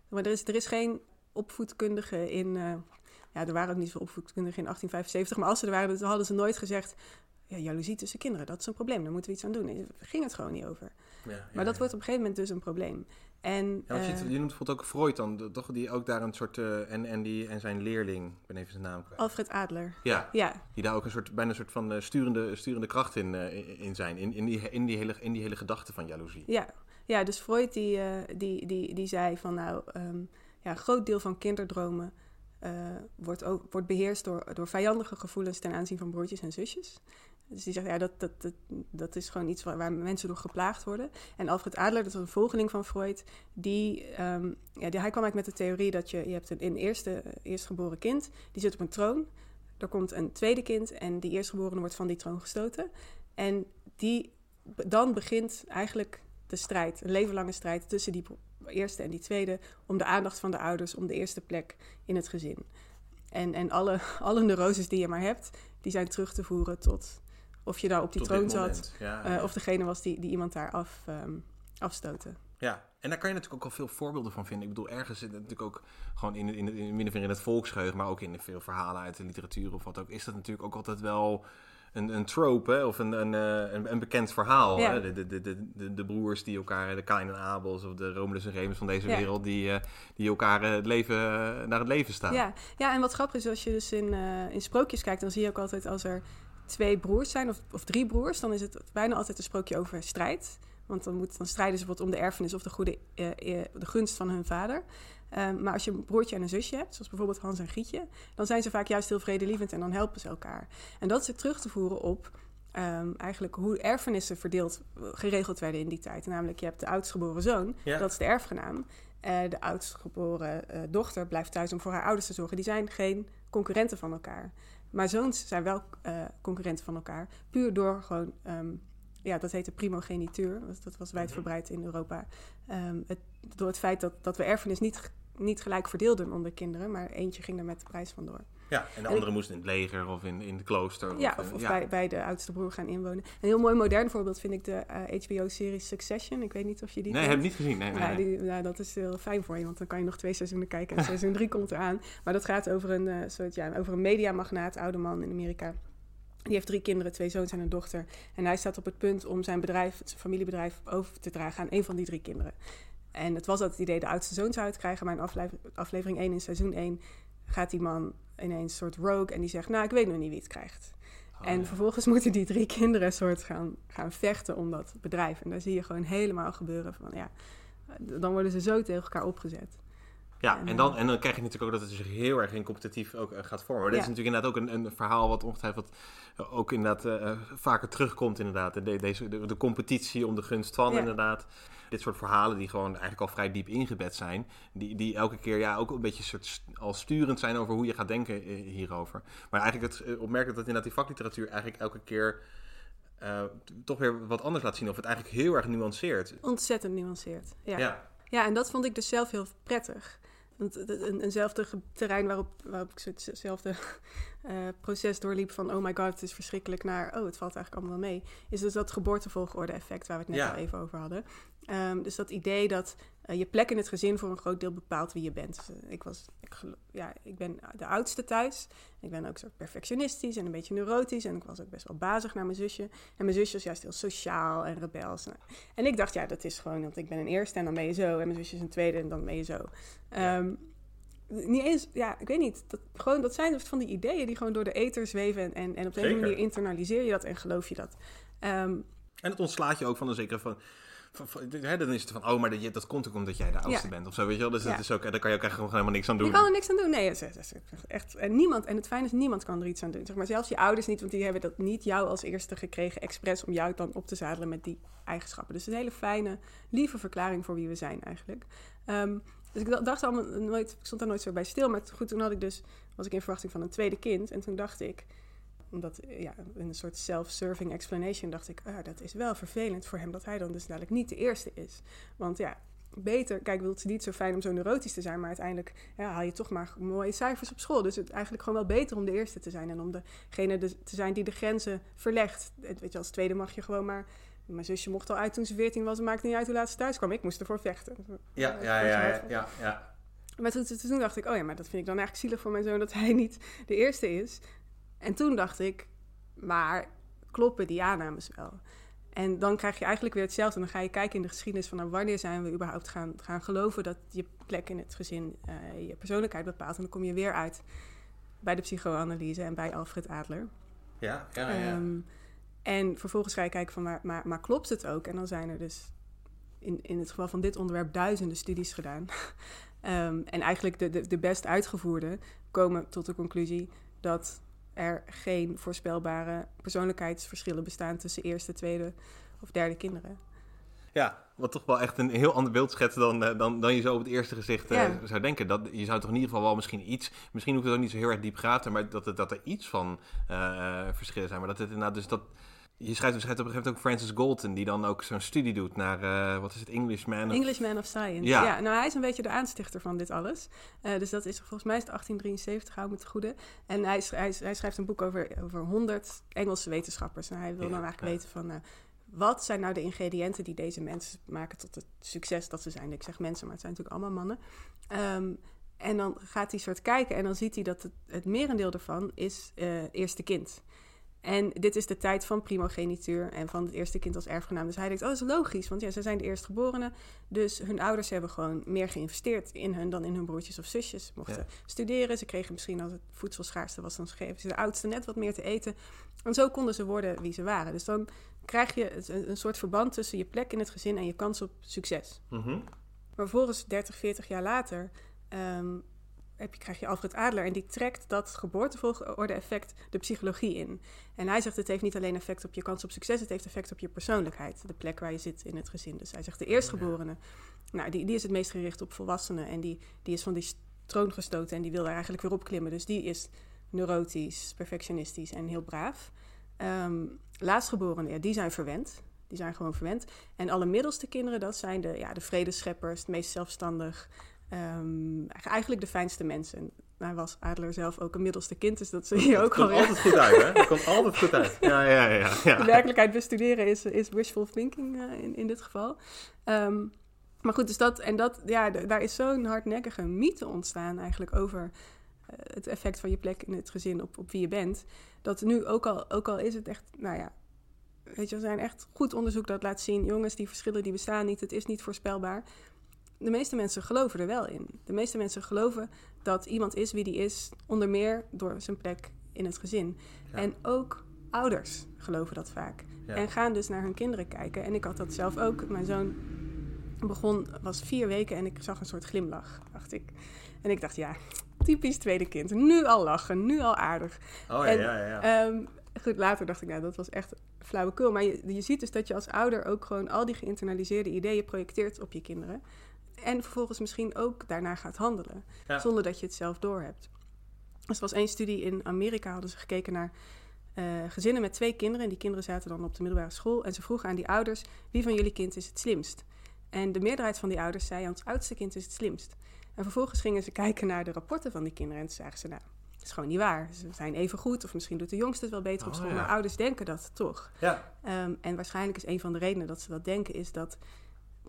Maar er is, er is geen opvoedkundige in. eh, ja, er waren ook niet zoveel opvoedkundigen in 1875. Maar als ze er waren, dan hadden ze nooit gezegd. Ja, jaloezie tussen kinderen, dat is een probleem. Daar moeten we iets aan doen. Daar ging het gewoon niet over. Ja, Maar dat wordt op een gegeven moment dus een probleem. En, Ja, want je, eh, je noemt bijvoorbeeld ook Freud dan, toch? Die ook daar een soort, eh, en, en, die, en zijn leerling, ik ben even zijn naam kwijt. Alfred Adler. Ja, Ja, die daar ook een soort, bijna een soort van sturende, sturende kracht in, in- in zijn. In, in, die, in, die hele, in die hele gedachte van jaloezie. Ja, ja dus Freud die, eh, die, die, die zei van nou, ehm, ja, een groot deel van kinderdromen eh, wordt, wordt beheerst door, door vijandige gevoelens ten aanzien van broertjes en zusjes. Dus die zegt, ja, dat, dat, dat, dat is gewoon iets waar, waar mensen door geplaagd worden. En Alfred Adler, dat was een volgeling van Freud, die, ehm, ja, die, hij kwam eigenlijk met de theorie dat je, je hebt een, een eerste, eerstgeboren kind, die zit op een troon. Er komt een tweede kind en die eerstgeborene wordt van die troon gestoten. En die, dan begint eigenlijk de strijd, een levenlange strijd tussen die eerste en die tweede, om de aandacht van de ouders, om de eerste plek in het gezin. En, en alle, alle neuroses die je maar hebt, die zijn terug te voeren tot of je daar op die Tot troon zat. Ja, eh, ja. of degene was die, die iemand daar af, ehm, afstoten. Ja, en daar kan je natuurlijk ook al veel voorbeelden van vinden. Ik bedoel, ergens zit het natuurlijk ook gewoon in, in, in, min of meer in het volksgeheugen, maar ook in veel verhalen uit de literatuur of wat ook, is dat natuurlijk ook altijd wel een, een trope, hè? of een, een, eh, een, een bekend verhaal. Ja. Hè? De, de, de, de, broers die elkaar, de Kain en Abels of de Romulus en Remus van deze Ja. wereld, die, eh, die elkaar eh, het leven, naar het leven staan. Ja, ja, en wat grappig is, als je dus in, in sprookjes kijkt, dan zie je ook altijd als er twee broers zijn, of, of drie broers, dan is het bijna altijd een sprookje over strijd. Want dan, moet, dan strijden ze bijvoorbeeld om de erfenis of de, goede, de gunst van hun vader. Ehm, maar als je een broertje en een zusje hebt, zoals bijvoorbeeld Hans en Gietje, dan zijn ze vaak juist heel vredelievend en dan helpen ze elkaar. En dat is terug te voeren op ehm, eigenlijk hoe erfenissen verdeeld, geregeld werden in die tijd. Namelijk, je hebt de oudstgeboren zoon, Ja. dat is de erfgenaam. Eh, de oudstgeboren eh, dochter blijft thuis om voor haar ouders te zorgen. Die zijn geen concurrenten van elkaar. Maar zoons zijn wel eh, concurrenten van elkaar. Puur door gewoon, ehm, ja, dat heette primogenituur. Dat, was wijdverbreid in Europa. Het, door het feit dat, dat we erfenis niet, niet gelijk verdeelden onder kinderen, maar eentje ging er met de prijs vandoor. Ja, en de anderen moesten in het leger of in, in het klooster. Ja, of, of, eh, of Bij, bij de oudste broer gaan inwonen. Een heel mooi modern voorbeeld vind ik de HBO-serie Succession. Ik weet niet of je die Nee, kent. heb ik niet gezien. Nee, nee, Ja, nee. die, nou, dat is heel fijn voor je, want dan kan je nog twee seizoenen kijken en seizoen drie komt eraan. Maar dat gaat over een, eh, soort, ja, over een mediamagnaat, oude man in Amerika. Die heeft drie kinderen, twee zoons en een dochter. En hij staat op het punt om zijn bedrijf, zijn familiebedrijf, over te dragen aan een van die drie kinderen. En het was altijd het idee de oudste zoon zou het krijgen, maar in aflever- aflevering 1 in seizoen 1 gaat die man ineens een soort rogue en die zegt, nou, ik weet nog niet wie het krijgt. Oh, en ja. vervolgens moeten die drie kinderen soort gaan, gaan vechten om dat bedrijf. En daar zie je gewoon helemaal gebeuren van, ja, dan worden ze zo tegen elkaar opgezet. Ja, En, en dan, en dan krijg je natuurlijk ook dat het zich heel erg in competitief ook eh, gaat vormen. Ja. is natuurlijk inderdaad ook een, een verhaal wat ongetwijfeld eh, ook inderdaad eh, vaker terugkomt inderdaad. De, deze, de, de competitie om de gunst van Ja. inderdaad. Dit soort verhalen die gewoon eigenlijk al vrij diep ingebed zijn. Die, die elke keer ja, ook een beetje soort al sturend zijn over hoe je gaat denken eh, hierover. Maar eigenlijk het eh, opmerkelijk dat inderdaad die vakliteratuur eigenlijk elke keer... eh, toch weer wat anders laat zien. Of het eigenlijk heel erg nuanceert. Ontzettend nuanceerd. Ja. ja. Ja, en dat vond ik dus zelf heel prettig. Want een, eenzelfde terrein waarop, waarop ik hetzelfde eh, proces doorliep van... oh my god, het is verschrikkelijk, naar oh, het valt eigenlijk allemaal wel mee... is dus dat geboortevolgorde-effect waar we het net Ja. al even over hadden. Ehm, dus dat idee dat eh, je plek in het gezin voor een groot deel bepaalt wie je bent. Dus, eh, ik, was, ik, ja, ik ben de oudste thuis. Ik ben ook zo perfectionistisch en een beetje neurotisch. En ik was ook best wel bazig naar mijn zusje. En mijn zusje was juist heel sociaal en rebels. Nou, En ik dacht, ja, dat is gewoon, want ik ben een eerste en dan ben je zo. En mijn zusje is een tweede en dan ben je zo. Ehm, niet eens, ja, ik weet niet. Dat, gewoon, dat zijn van die ideeën die gewoon door de ether zweven. En, en, en op de een manier internaliseer je dat en geloof je dat. Ehm, En het ontslaat je ook van een zekere van. Van, van- hè, dan is het van, oh, maar dat, dat komt ook omdat jij de oudste Ja. bent of zo, weet je wel. Dus dat is ook, daar kan je ook echt gewoon helemaal niks aan doen. Je kan er niks aan doen. Nee, het is, het is echt. En niemand, en het fijne is, niemand kan er iets aan doen. Zeg maar, zelfs je ouders niet, want die hebben dat niet jou als eerste gekregen, expres om jou dan op te zadelen met die eigenschappen. Dus een hele fijne, lieve verklaring voor wie we zijn eigenlijk. Ehm, dus ik dacht allemaal nooit, ik stond daar nooit zo bij stil. Maar goed, toen had ik dus, was ik in verwachting van een tweede kind. En toen dacht ik, omdat, ja, in een soort self-serving explanation dacht ik, ah, dat is wel vervelend voor hem dat hij dan dus dadelijk niet de eerste is. Want ja, beter, kijk, wil het niet zo fijn om zo neurotisch te zijn, maar uiteindelijk ja, haal je toch maar mooie cijfers op school. Dus het is eigenlijk gewoon wel beter om de eerste te zijn en om degene de- te zijn die de grenzen verlegt. Weet je, als tweede mag je gewoon maar. Mijn zusje mocht al uit toen ze 14 was, het maakte niet uit hoe laat ze thuis kwam. Ik moest ervoor vechten. Ja, ja, ja, ja, ja, ja. Maar toen, toen dacht ik, oh ja, maar dat vind ik dan eigenlijk zielig voor mijn zoon dat hij niet de eerste is. En toen dacht ik, maar kloppen die aannames wel? En dan krijg je eigenlijk weer hetzelfde. Dan ga je kijken in de geschiedenis van nou, wanneer zijn we überhaupt gaan, gaan geloven dat je plek in het gezin eh, je persoonlijkheid bepaalt. En dan kom je weer uit bij de psychoanalyse en bij Alfred Adler. Ja, ja, ja. Ehm, en vervolgens ga je kijken van, maar, maar, maar klopt het ook? En dan zijn er dus in, in het geval van dit onderwerp duizenden studies gedaan. Ehm, en eigenlijk de, de, de best uitgevoerde komen tot de conclusie dat er geen voorspelbare persoonlijkheidsverschillen bestaan tussen eerste, tweede of derde kinderen. Ja, wat toch wel echt een heel ander beeld schetst dan, eh, dan, dan je zo op het eerste gezicht eh, zou denken. Dat, je zou toch in ieder geval wel misschien iets, misschien hoeft het ook niet zo heel erg diep gaten, maar dat, het, dat er iets van eh, verschillen zijn. Maar dat het inderdaad dus dat... Je schrijft, je schrijft op een gegeven moment ook Francis Galton, die dan ook zo'n studie doet naar, eh, wat is het, Englishman? of- Englishman of Science. Ja. Ja. nou hij is een beetje de aanstichter van dit alles. Eh, dus dat is volgens mij is het 1873, hou me te goede. En hij, hij, hij schrijft een boek over, over 100 Engelse wetenschappers. En hij wil Ja, dan eigenlijk ja. weten van... eh, wat zijn nou de ingrediënten die deze mensen maken tot het succes dat ze zijn? Ik zeg mensen, maar het zijn natuurlijk allemaal mannen. Ehm, en dan gaat hij soort kijken en dan ziet hij dat het, het merendeel ervan is eerste kind. En dit is de tijd van primogenituur en van het eerste kind als erfgenaam. Dus hij denkt, oh, dat is logisch, want ja, ze zijn de eerstgeborenen. Dus hun ouders hebben gewoon meer geïnvesteerd in hun dan in hun broertjes of zusjes. Ze mochten Ja. studeren, ze kregen misschien als het voedsel schaarste was, dan geven ze de oudste net wat meer te eten. En zo konden ze worden wie ze waren. Dus dan krijg je een, een soort verband tussen je plek in het gezin en je kans op succes. Mhm. Maar vervolgens, 30, 40 jaar later, ehm, je, krijg je Alfred Adler en die trekt dat geboortevolgorde-effect de psychologie in. En hij zegt: het heeft niet alleen effect op je kans op succes, het heeft effect op je persoonlijkheid, de plek waar je zit in het gezin. Dus hij zegt: de eerstgeborene, nou, die, die is het meest gericht op volwassenen en die, die is van die troon gestoten en die wil daar eigenlijk weer op klimmen. Dus die is neurotisch, perfectionistisch en heel braaf. Ehm laatstgeborenen, ja, die zijn verwend. Die zijn gewoon verwend. En alle middelste kinderen, dat zijn de, ja, de vredescheppers, het meest zelfstandig. Ehm, eigenlijk de fijnste mensen. hij was Adler zelf ook een middelste kind, dus dat zie je ook komt al. altijd goed uit, hè? Dat komt altijd goed uit. Ja, ja, ja. ja. De werkelijkheid bestuderen is, is wishful thinking uh, in, in dit geval. Um, maar goed, dus dat, en dat, ja, daar is zo'n hardnekkige mythe ontstaan eigenlijk over uh, het effect van je plek in het gezin op, op wie je bent. Dat nu ook al, ook al is het echt, nou ja, weet je, er zijn echt goed onderzoek dat laat zien, jongens, die verschillen die bestaan niet, het is niet voorspelbaar. De meeste mensen geloven er wel in. De meeste mensen geloven dat iemand is wie die is, onder meer door zijn plek in het gezin. Ja. En ook ouders geloven dat vaak. Ja. En gaan dus naar hun kinderen kijken. En ik had dat zelf ook. Mijn zoon begon, was vier weken en ik zag een soort glimlach, dacht ik. En ik dacht, ja, typisch tweede kind. Nu al lachen, nu al aardig. Oh ja, en, ja, ja. Um, goed, later dacht ik, nou, dat was echt flauwekul. Maar je, je ziet dus dat je als ouder ook gewoon al die geïnternaliseerde ideeën projecteert op je kinderen. En vervolgens misschien ook daarna gaat handelen. Ja. Zonder dat je het zelf doorhebt. Dus er was één studie in Amerika, hadden ze gekeken naar uh, gezinnen met twee kinderen. En die kinderen zaten dan op de middelbare school. En ze vroegen aan die ouders, wie van jullie kind is het slimst? En de meerderheid van die ouders zei, ons oudste kind is het slimst. En vervolgens gingen ze kijken naar de rapporten van die kinderen. En toen zagen ze, nou, dat is gewoon niet waar. Ze zijn even goed, of misschien doet de jongste het wel beter op school. Oh, ja. Maar ouders denken dat toch. Ja. Um, en waarschijnlijk is een van de redenen dat ze dat denken, is dat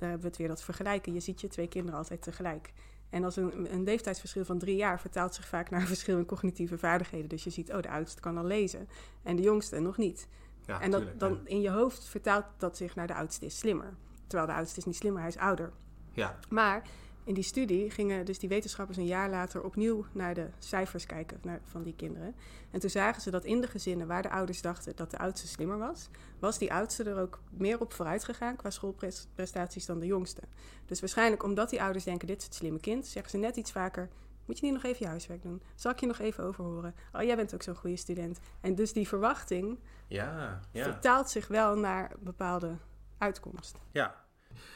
daar hebben we het weer dat vergelijken. Je ziet je twee kinderen altijd tegelijk. En als een, een leeftijdsverschil van drie jaar vertaalt zich vaak naar een verschil in cognitieve vaardigheden. Dus je ziet, oh, de oudste kan al lezen en de jongste nog niet. Ja, en dat, tuurlijk, dan ja. in je hoofd vertaalt dat zich naar de oudste is slimmer. Terwijl de oudste is niet slimmer, hij is ouder. Ja, Maar in die studie gingen dus die wetenschappers een jaar later opnieuw naar de cijfers kijken naar, van die kinderen. En toen zagen ze dat in de gezinnen waar de ouders dachten dat de oudste slimmer was, was die oudste er ook meer op vooruit gegaan qua schoolprestaties dan de jongste. Dus waarschijnlijk omdat die ouders denken, dit is het slimme kind, zeggen ze net iets vaker, moet je niet nog even je huiswerk doen? Zal ik je nog even overhoren? Oh, jij bent ook zo'n goede student. En dus die verwachting ja, ja. vertaalt zich wel naar bepaalde uitkomst. Ja.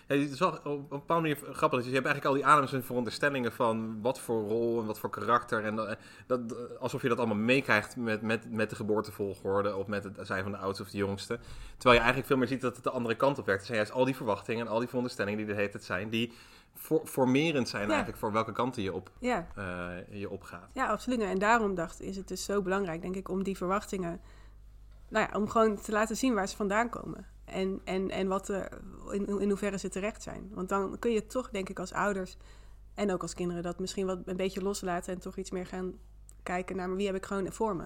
Ja, het is wel op een bepaalde manier grappig. Dus je hebt eigenlijk al die ademens en veronderstellingen van wat voor rol en wat voor karakter. En dat, dat, alsof je dat allemaal meekrijgt met, met, met de geboortevolgorde of met het zijn van de oudste of de jongste. Terwijl je eigenlijk veel meer ziet dat het de andere kant op werkt. Het zijn juist al die verwachtingen en al die veronderstellingen die de hele tijd zijn, die for, formerend zijn Ja. eigenlijk voor welke kanten je, op, Ja. eh, je opgaat. Ja, absoluut. En daarom dacht is het dus zo belangrijk, denk ik, om die verwachtingen, nou ja, om gewoon te laten zien waar ze vandaan komen. En, en, en wat er, in, in hoeverre ze terecht zijn. Want dan kun je toch, denk ik, als ouders en ook als kinderen dat misschien wat een beetje loslaten en toch iets meer gaan kijken naar, wie heb ik gewoon voor me?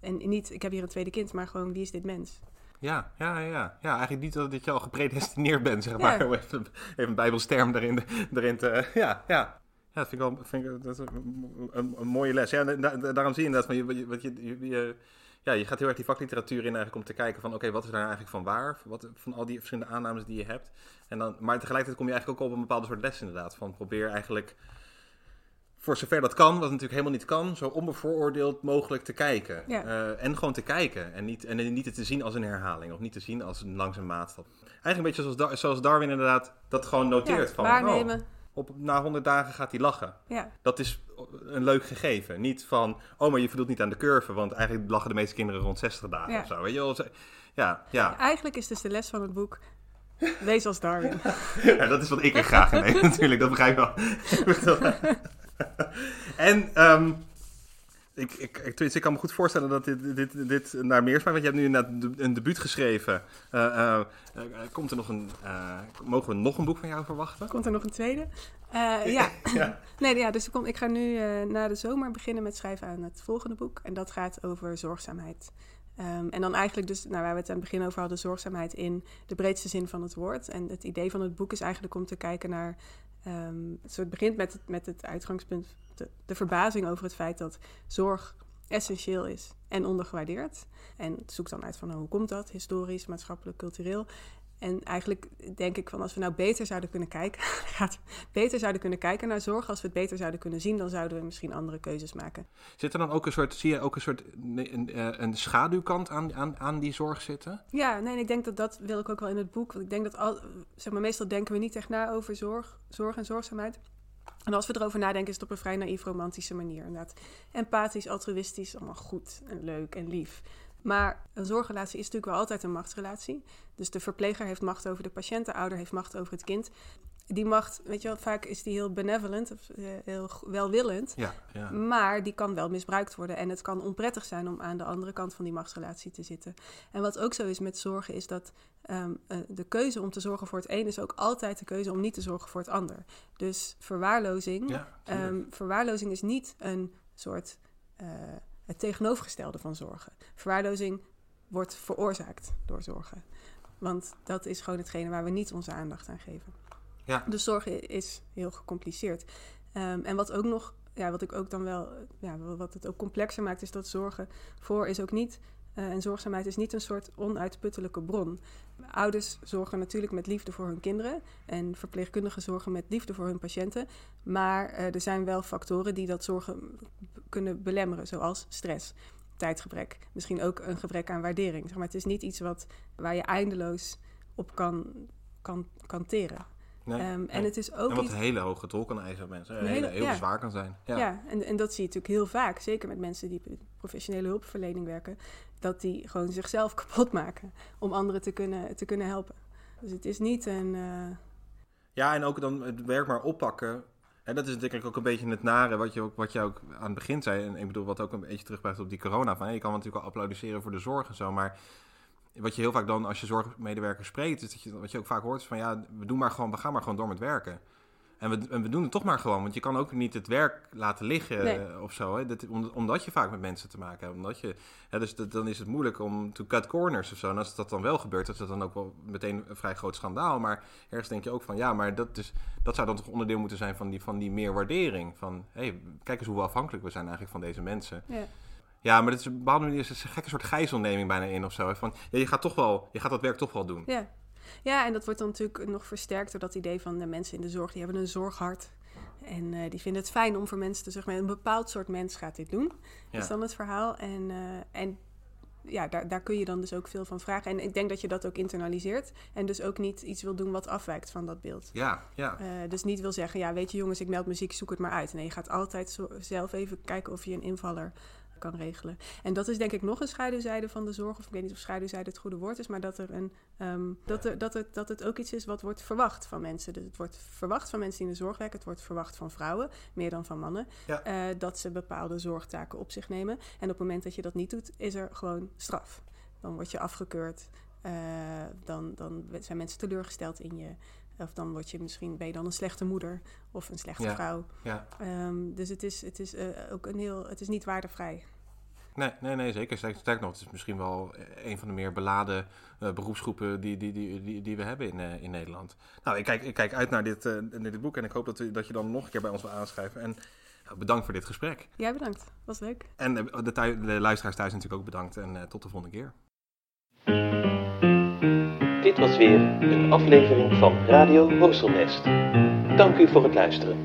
En niet, ik heb hier een tweede kind, maar gewoon, wie is dit mens? Ja, ja, ja. ja eigenlijk niet dat, je al gepredestineerd bent, zeg Ja. maar. Om even, even een bijbelsterm erin, erin te... Ja, ja. Ja, dat vind ik wel vind ik, dat is een, een, mooie les. Ja, en da- da- daarom zie je inderdaad van je, je, je, je- ja, je gaat heel erg die vakliteratuur in eigenlijk om te kijken van oké, wat is daar eigenlijk van waar? Wat, van al die verschillende aannames die je hebt. En dan, maar tegelijkertijd kom je eigenlijk ook op een bepaalde soort les inderdaad. Van probeer eigenlijk voor zover dat kan, wat natuurlijk helemaal niet kan, zo onbevooroordeeld mogelijk te kijken. Ja. Eh, en gewoon te kijken. En niet, en niet het te zien als een herhaling. Of niet te zien als een langzame maatstap. Eigenlijk een beetje zoals Darwin inderdaad dat gewoon noteert. Ja, van, waarnemen. oh, op, na 100 dagen gaat hij lachen. Ja, Dat is een leuk gegeven. Niet van, oh, maar je voldoet niet aan de curve. Want eigenlijk lachen de meeste kinderen rond 60 dagen Ja. of zo. Weet je wel? Ja, ja. eigenlijk is dus de les van het boek, lees als Darwin. ja, dat is wat ik er graag in neem natuurlijk. Dat begrijp ik wel. en ehm, ik, ik, ik, ik kan me goed voorstellen dat dit, dit, dit naar meer smaakt. Want je hebt nu inderdaad de- een debuut geschreven. Eh, eh, eh, komt er nog een, mogen we nog een boek van jou verwachten? Komt er nog een tweede? Ja. Ja. Nee, ja, dus ik ga nu na de zomer beginnen met schrijven aan het volgende boek. En dat gaat over zorgzaamheid. Ehm, en dan eigenlijk dus, nou, waar we het aan het begin over hadden, zorgzaamheid in de breedste zin van het woord. En het idee van het boek is eigenlijk om te kijken naar... zo het begint met het, met het uitgangspunt, de, verbazing over het feit dat zorg essentieel is en ondergewaardeerd. En het zoekt dan uit van nou, hoe komt dat, historisch, maatschappelijk, cultureel. En eigenlijk denk ik van als we nou beter zouden kunnen kijken, beter zouden kunnen kijken naar zorg, als we het beter zouden kunnen zien, dan zouden we misschien andere keuzes maken. Zit er dan ook een soort, zie je ook een soort een, eh, een schaduwkant aan, aan, aan die zorg zitten? Ja, nee, ik denk dat dat wil ik ook wel in het boek. Want ik denk dat al, zeg maar, meestal denken we niet echt na over zorg, zorg en zorgzaamheid. En als we erover nadenken, is het op een vrij naïef romantische manier. Inderdaad, empathisch, altruïstisch, allemaal goed en leuk en lief. Maar een zorgrelatie is natuurlijk wel altijd een machtsrelatie. Dus de verpleger heeft macht over de patiënt, de ouder heeft macht over het kind. die macht, weet je wel, vaak is die heel benevolent, of eh, heel welwillend. Ja, ja. Maar die kan wel misbruikt worden. En het kan onprettig zijn om aan de andere kant van die machtsrelatie te zitten. En wat ook zo is met zorgen, is dat ehm, eh, de keuze om te zorgen voor het een is ook altijd de keuze om niet te zorgen voor het ander. Dus verwaarlozing, ja ehm, verwaarlozing is niet een soort eh, het tegenovergestelde van zorgen. Verwaarlozing wordt veroorzaakt door zorgen. Want dat is gewoon hetgene waar we niet onze aandacht aan geven. Ja. Dus zorgen is heel gecompliceerd. Ehm, en wat ook nog, ja, wat ik ook dan wel, ja, wat het ook complexer maakt, is dat zorgen voor is ook niet, eh, en zorgzaamheid is niet een soort onuitputtelijke bron. Ouders zorgen natuurlijk met liefde voor hun kinderen en verpleegkundigen zorgen met liefde voor hun patiënten. Maar eh, er zijn wel factoren die dat zorgen kunnen belemmeren, zoals stress, tijdgebrek, misschien ook een gebrek aan waardering. Zeg maar, het is niet iets wat, waar je eindeloos op kan, kan, kan teren. Nee, Ehm, nee. En het is ook en wat een hele hoge tol kan eisen mensen. Een hele- heel ja. zwaar kan zijn. Ja. Ja, en, en dat zie je natuurlijk heel vaak, zeker met mensen die professionele hulpverlening werken, dat die gewoon zichzelf kapot maken om anderen te kunnen, te kunnen helpen. Dus het is niet een. eh, Ja, en ook dan het werk maar oppakken. En dat is natuurlijk ook een beetje het nare wat je ook, wat je ook aan het begin zei. En ik bedoel, wat ook een beetje terugbrengt op die corona. Van, hé, je kan natuurlijk al applaudisseren voor de zorg en zo. Maar wat je heel vaak dan als je zorgmedewerkers spreekt, is dat je, wat je ook vaak hoort, is van ja, we, doen maar gewoon, we gaan maar gewoon door met werken. En we, en we doen het toch maar gewoon, want je kan ook niet het werk laten liggen Nee. eh, of zo. Hè? Dat, om- omdat je vaak met mensen te maken hebt. Omdat je, hè, dus dat- dan is het moeilijk om to cut corners of zo. En als dat dan wel gebeurt, is dat dan ook wel meteen een vrij groot schandaal. Maar ergens denk je ook van ja, maar dat, is, dat zou dan toch onderdeel moeten zijn van die, van die meer waardering. Van hé, hey, kijk eens hoe afhankelijk we zijn eigenlijk van deze mensen. ja. Ja, maar dat is op een bepaalde manier is het een gekke soort gijzelneming bijna in of zo. hè. Van, ja, je gaat toch wel, je gaat dat werk toch wel doen. Ja. ja, en dat wordt dan natuurlijk nog versterkt door dat idee van de mensen in de zorg, die hebben een zorghart. En eh, die vinden het fijn om voor mensen te zeggen, een bepaald soort mens gaat dit doen. Ja. Is dan het verhaal. En, eh, en ja, daar, daar kun je dan dus ook veel van vragen. En ik denk dat je dat ook internaliseert. En dus ook niet iets wil doen wat afwijkt van dat beeld. Ja, ja. Eh, dus niet wil zeggen, ja, weet je jongens, ik meld muziek, zoek het maar uit. Nee, je gaat altijd zo, zelf even kijken of je een invaller kan regelen. En dat is denk ik nog een schaduwzijde van de zorg. Of ik weet niet of schaduwzijde het goede woord is, maar dat, er een, ehm, dat, er, dat, het, dat het ook iets is wat wordt verwacht van mensen. Dus het wordt verwacht van mensen die in de zorg werken. Het wordt verwacht van vrouwen, meer dan van mannen. Ja. eh, dat ze bepaalde zorgtaken op zich nemen. En op het moment dat je dat niet doet, is er gewoon straf. Dan word je afgekeurd. eh, dan, dan zijn mensen teleurgesteld in je. Of dan word je misschien, ben je dan een slechte moeder of een slechte Ja. vrouw. ja. Ehm, dus het is, het is eh, ook een heel, het is niet waardevrij. Nee, nee, nee, zeker. Sterk, sterk nog, het is misschien wel een van de meer beladen eh, beroepsgroepen die, die, die, die, die we hebben in, eh, in Nederland. Nou, ik kijk, ik kijk uit naar dit, eh, naar dit boek en ik hoop dat, u- dat je dan nog een keer bij ons wil aanschrijven. En nou, bedankt voor dit gesprek. Jij bedankt, was leuk. En eh, de, de luisteraars thuis natuurlijk ook bedankt en eh, tot de volgende keer. Dit was weer een aflevering van Radio Horselnest. Dank u voor het luisteren.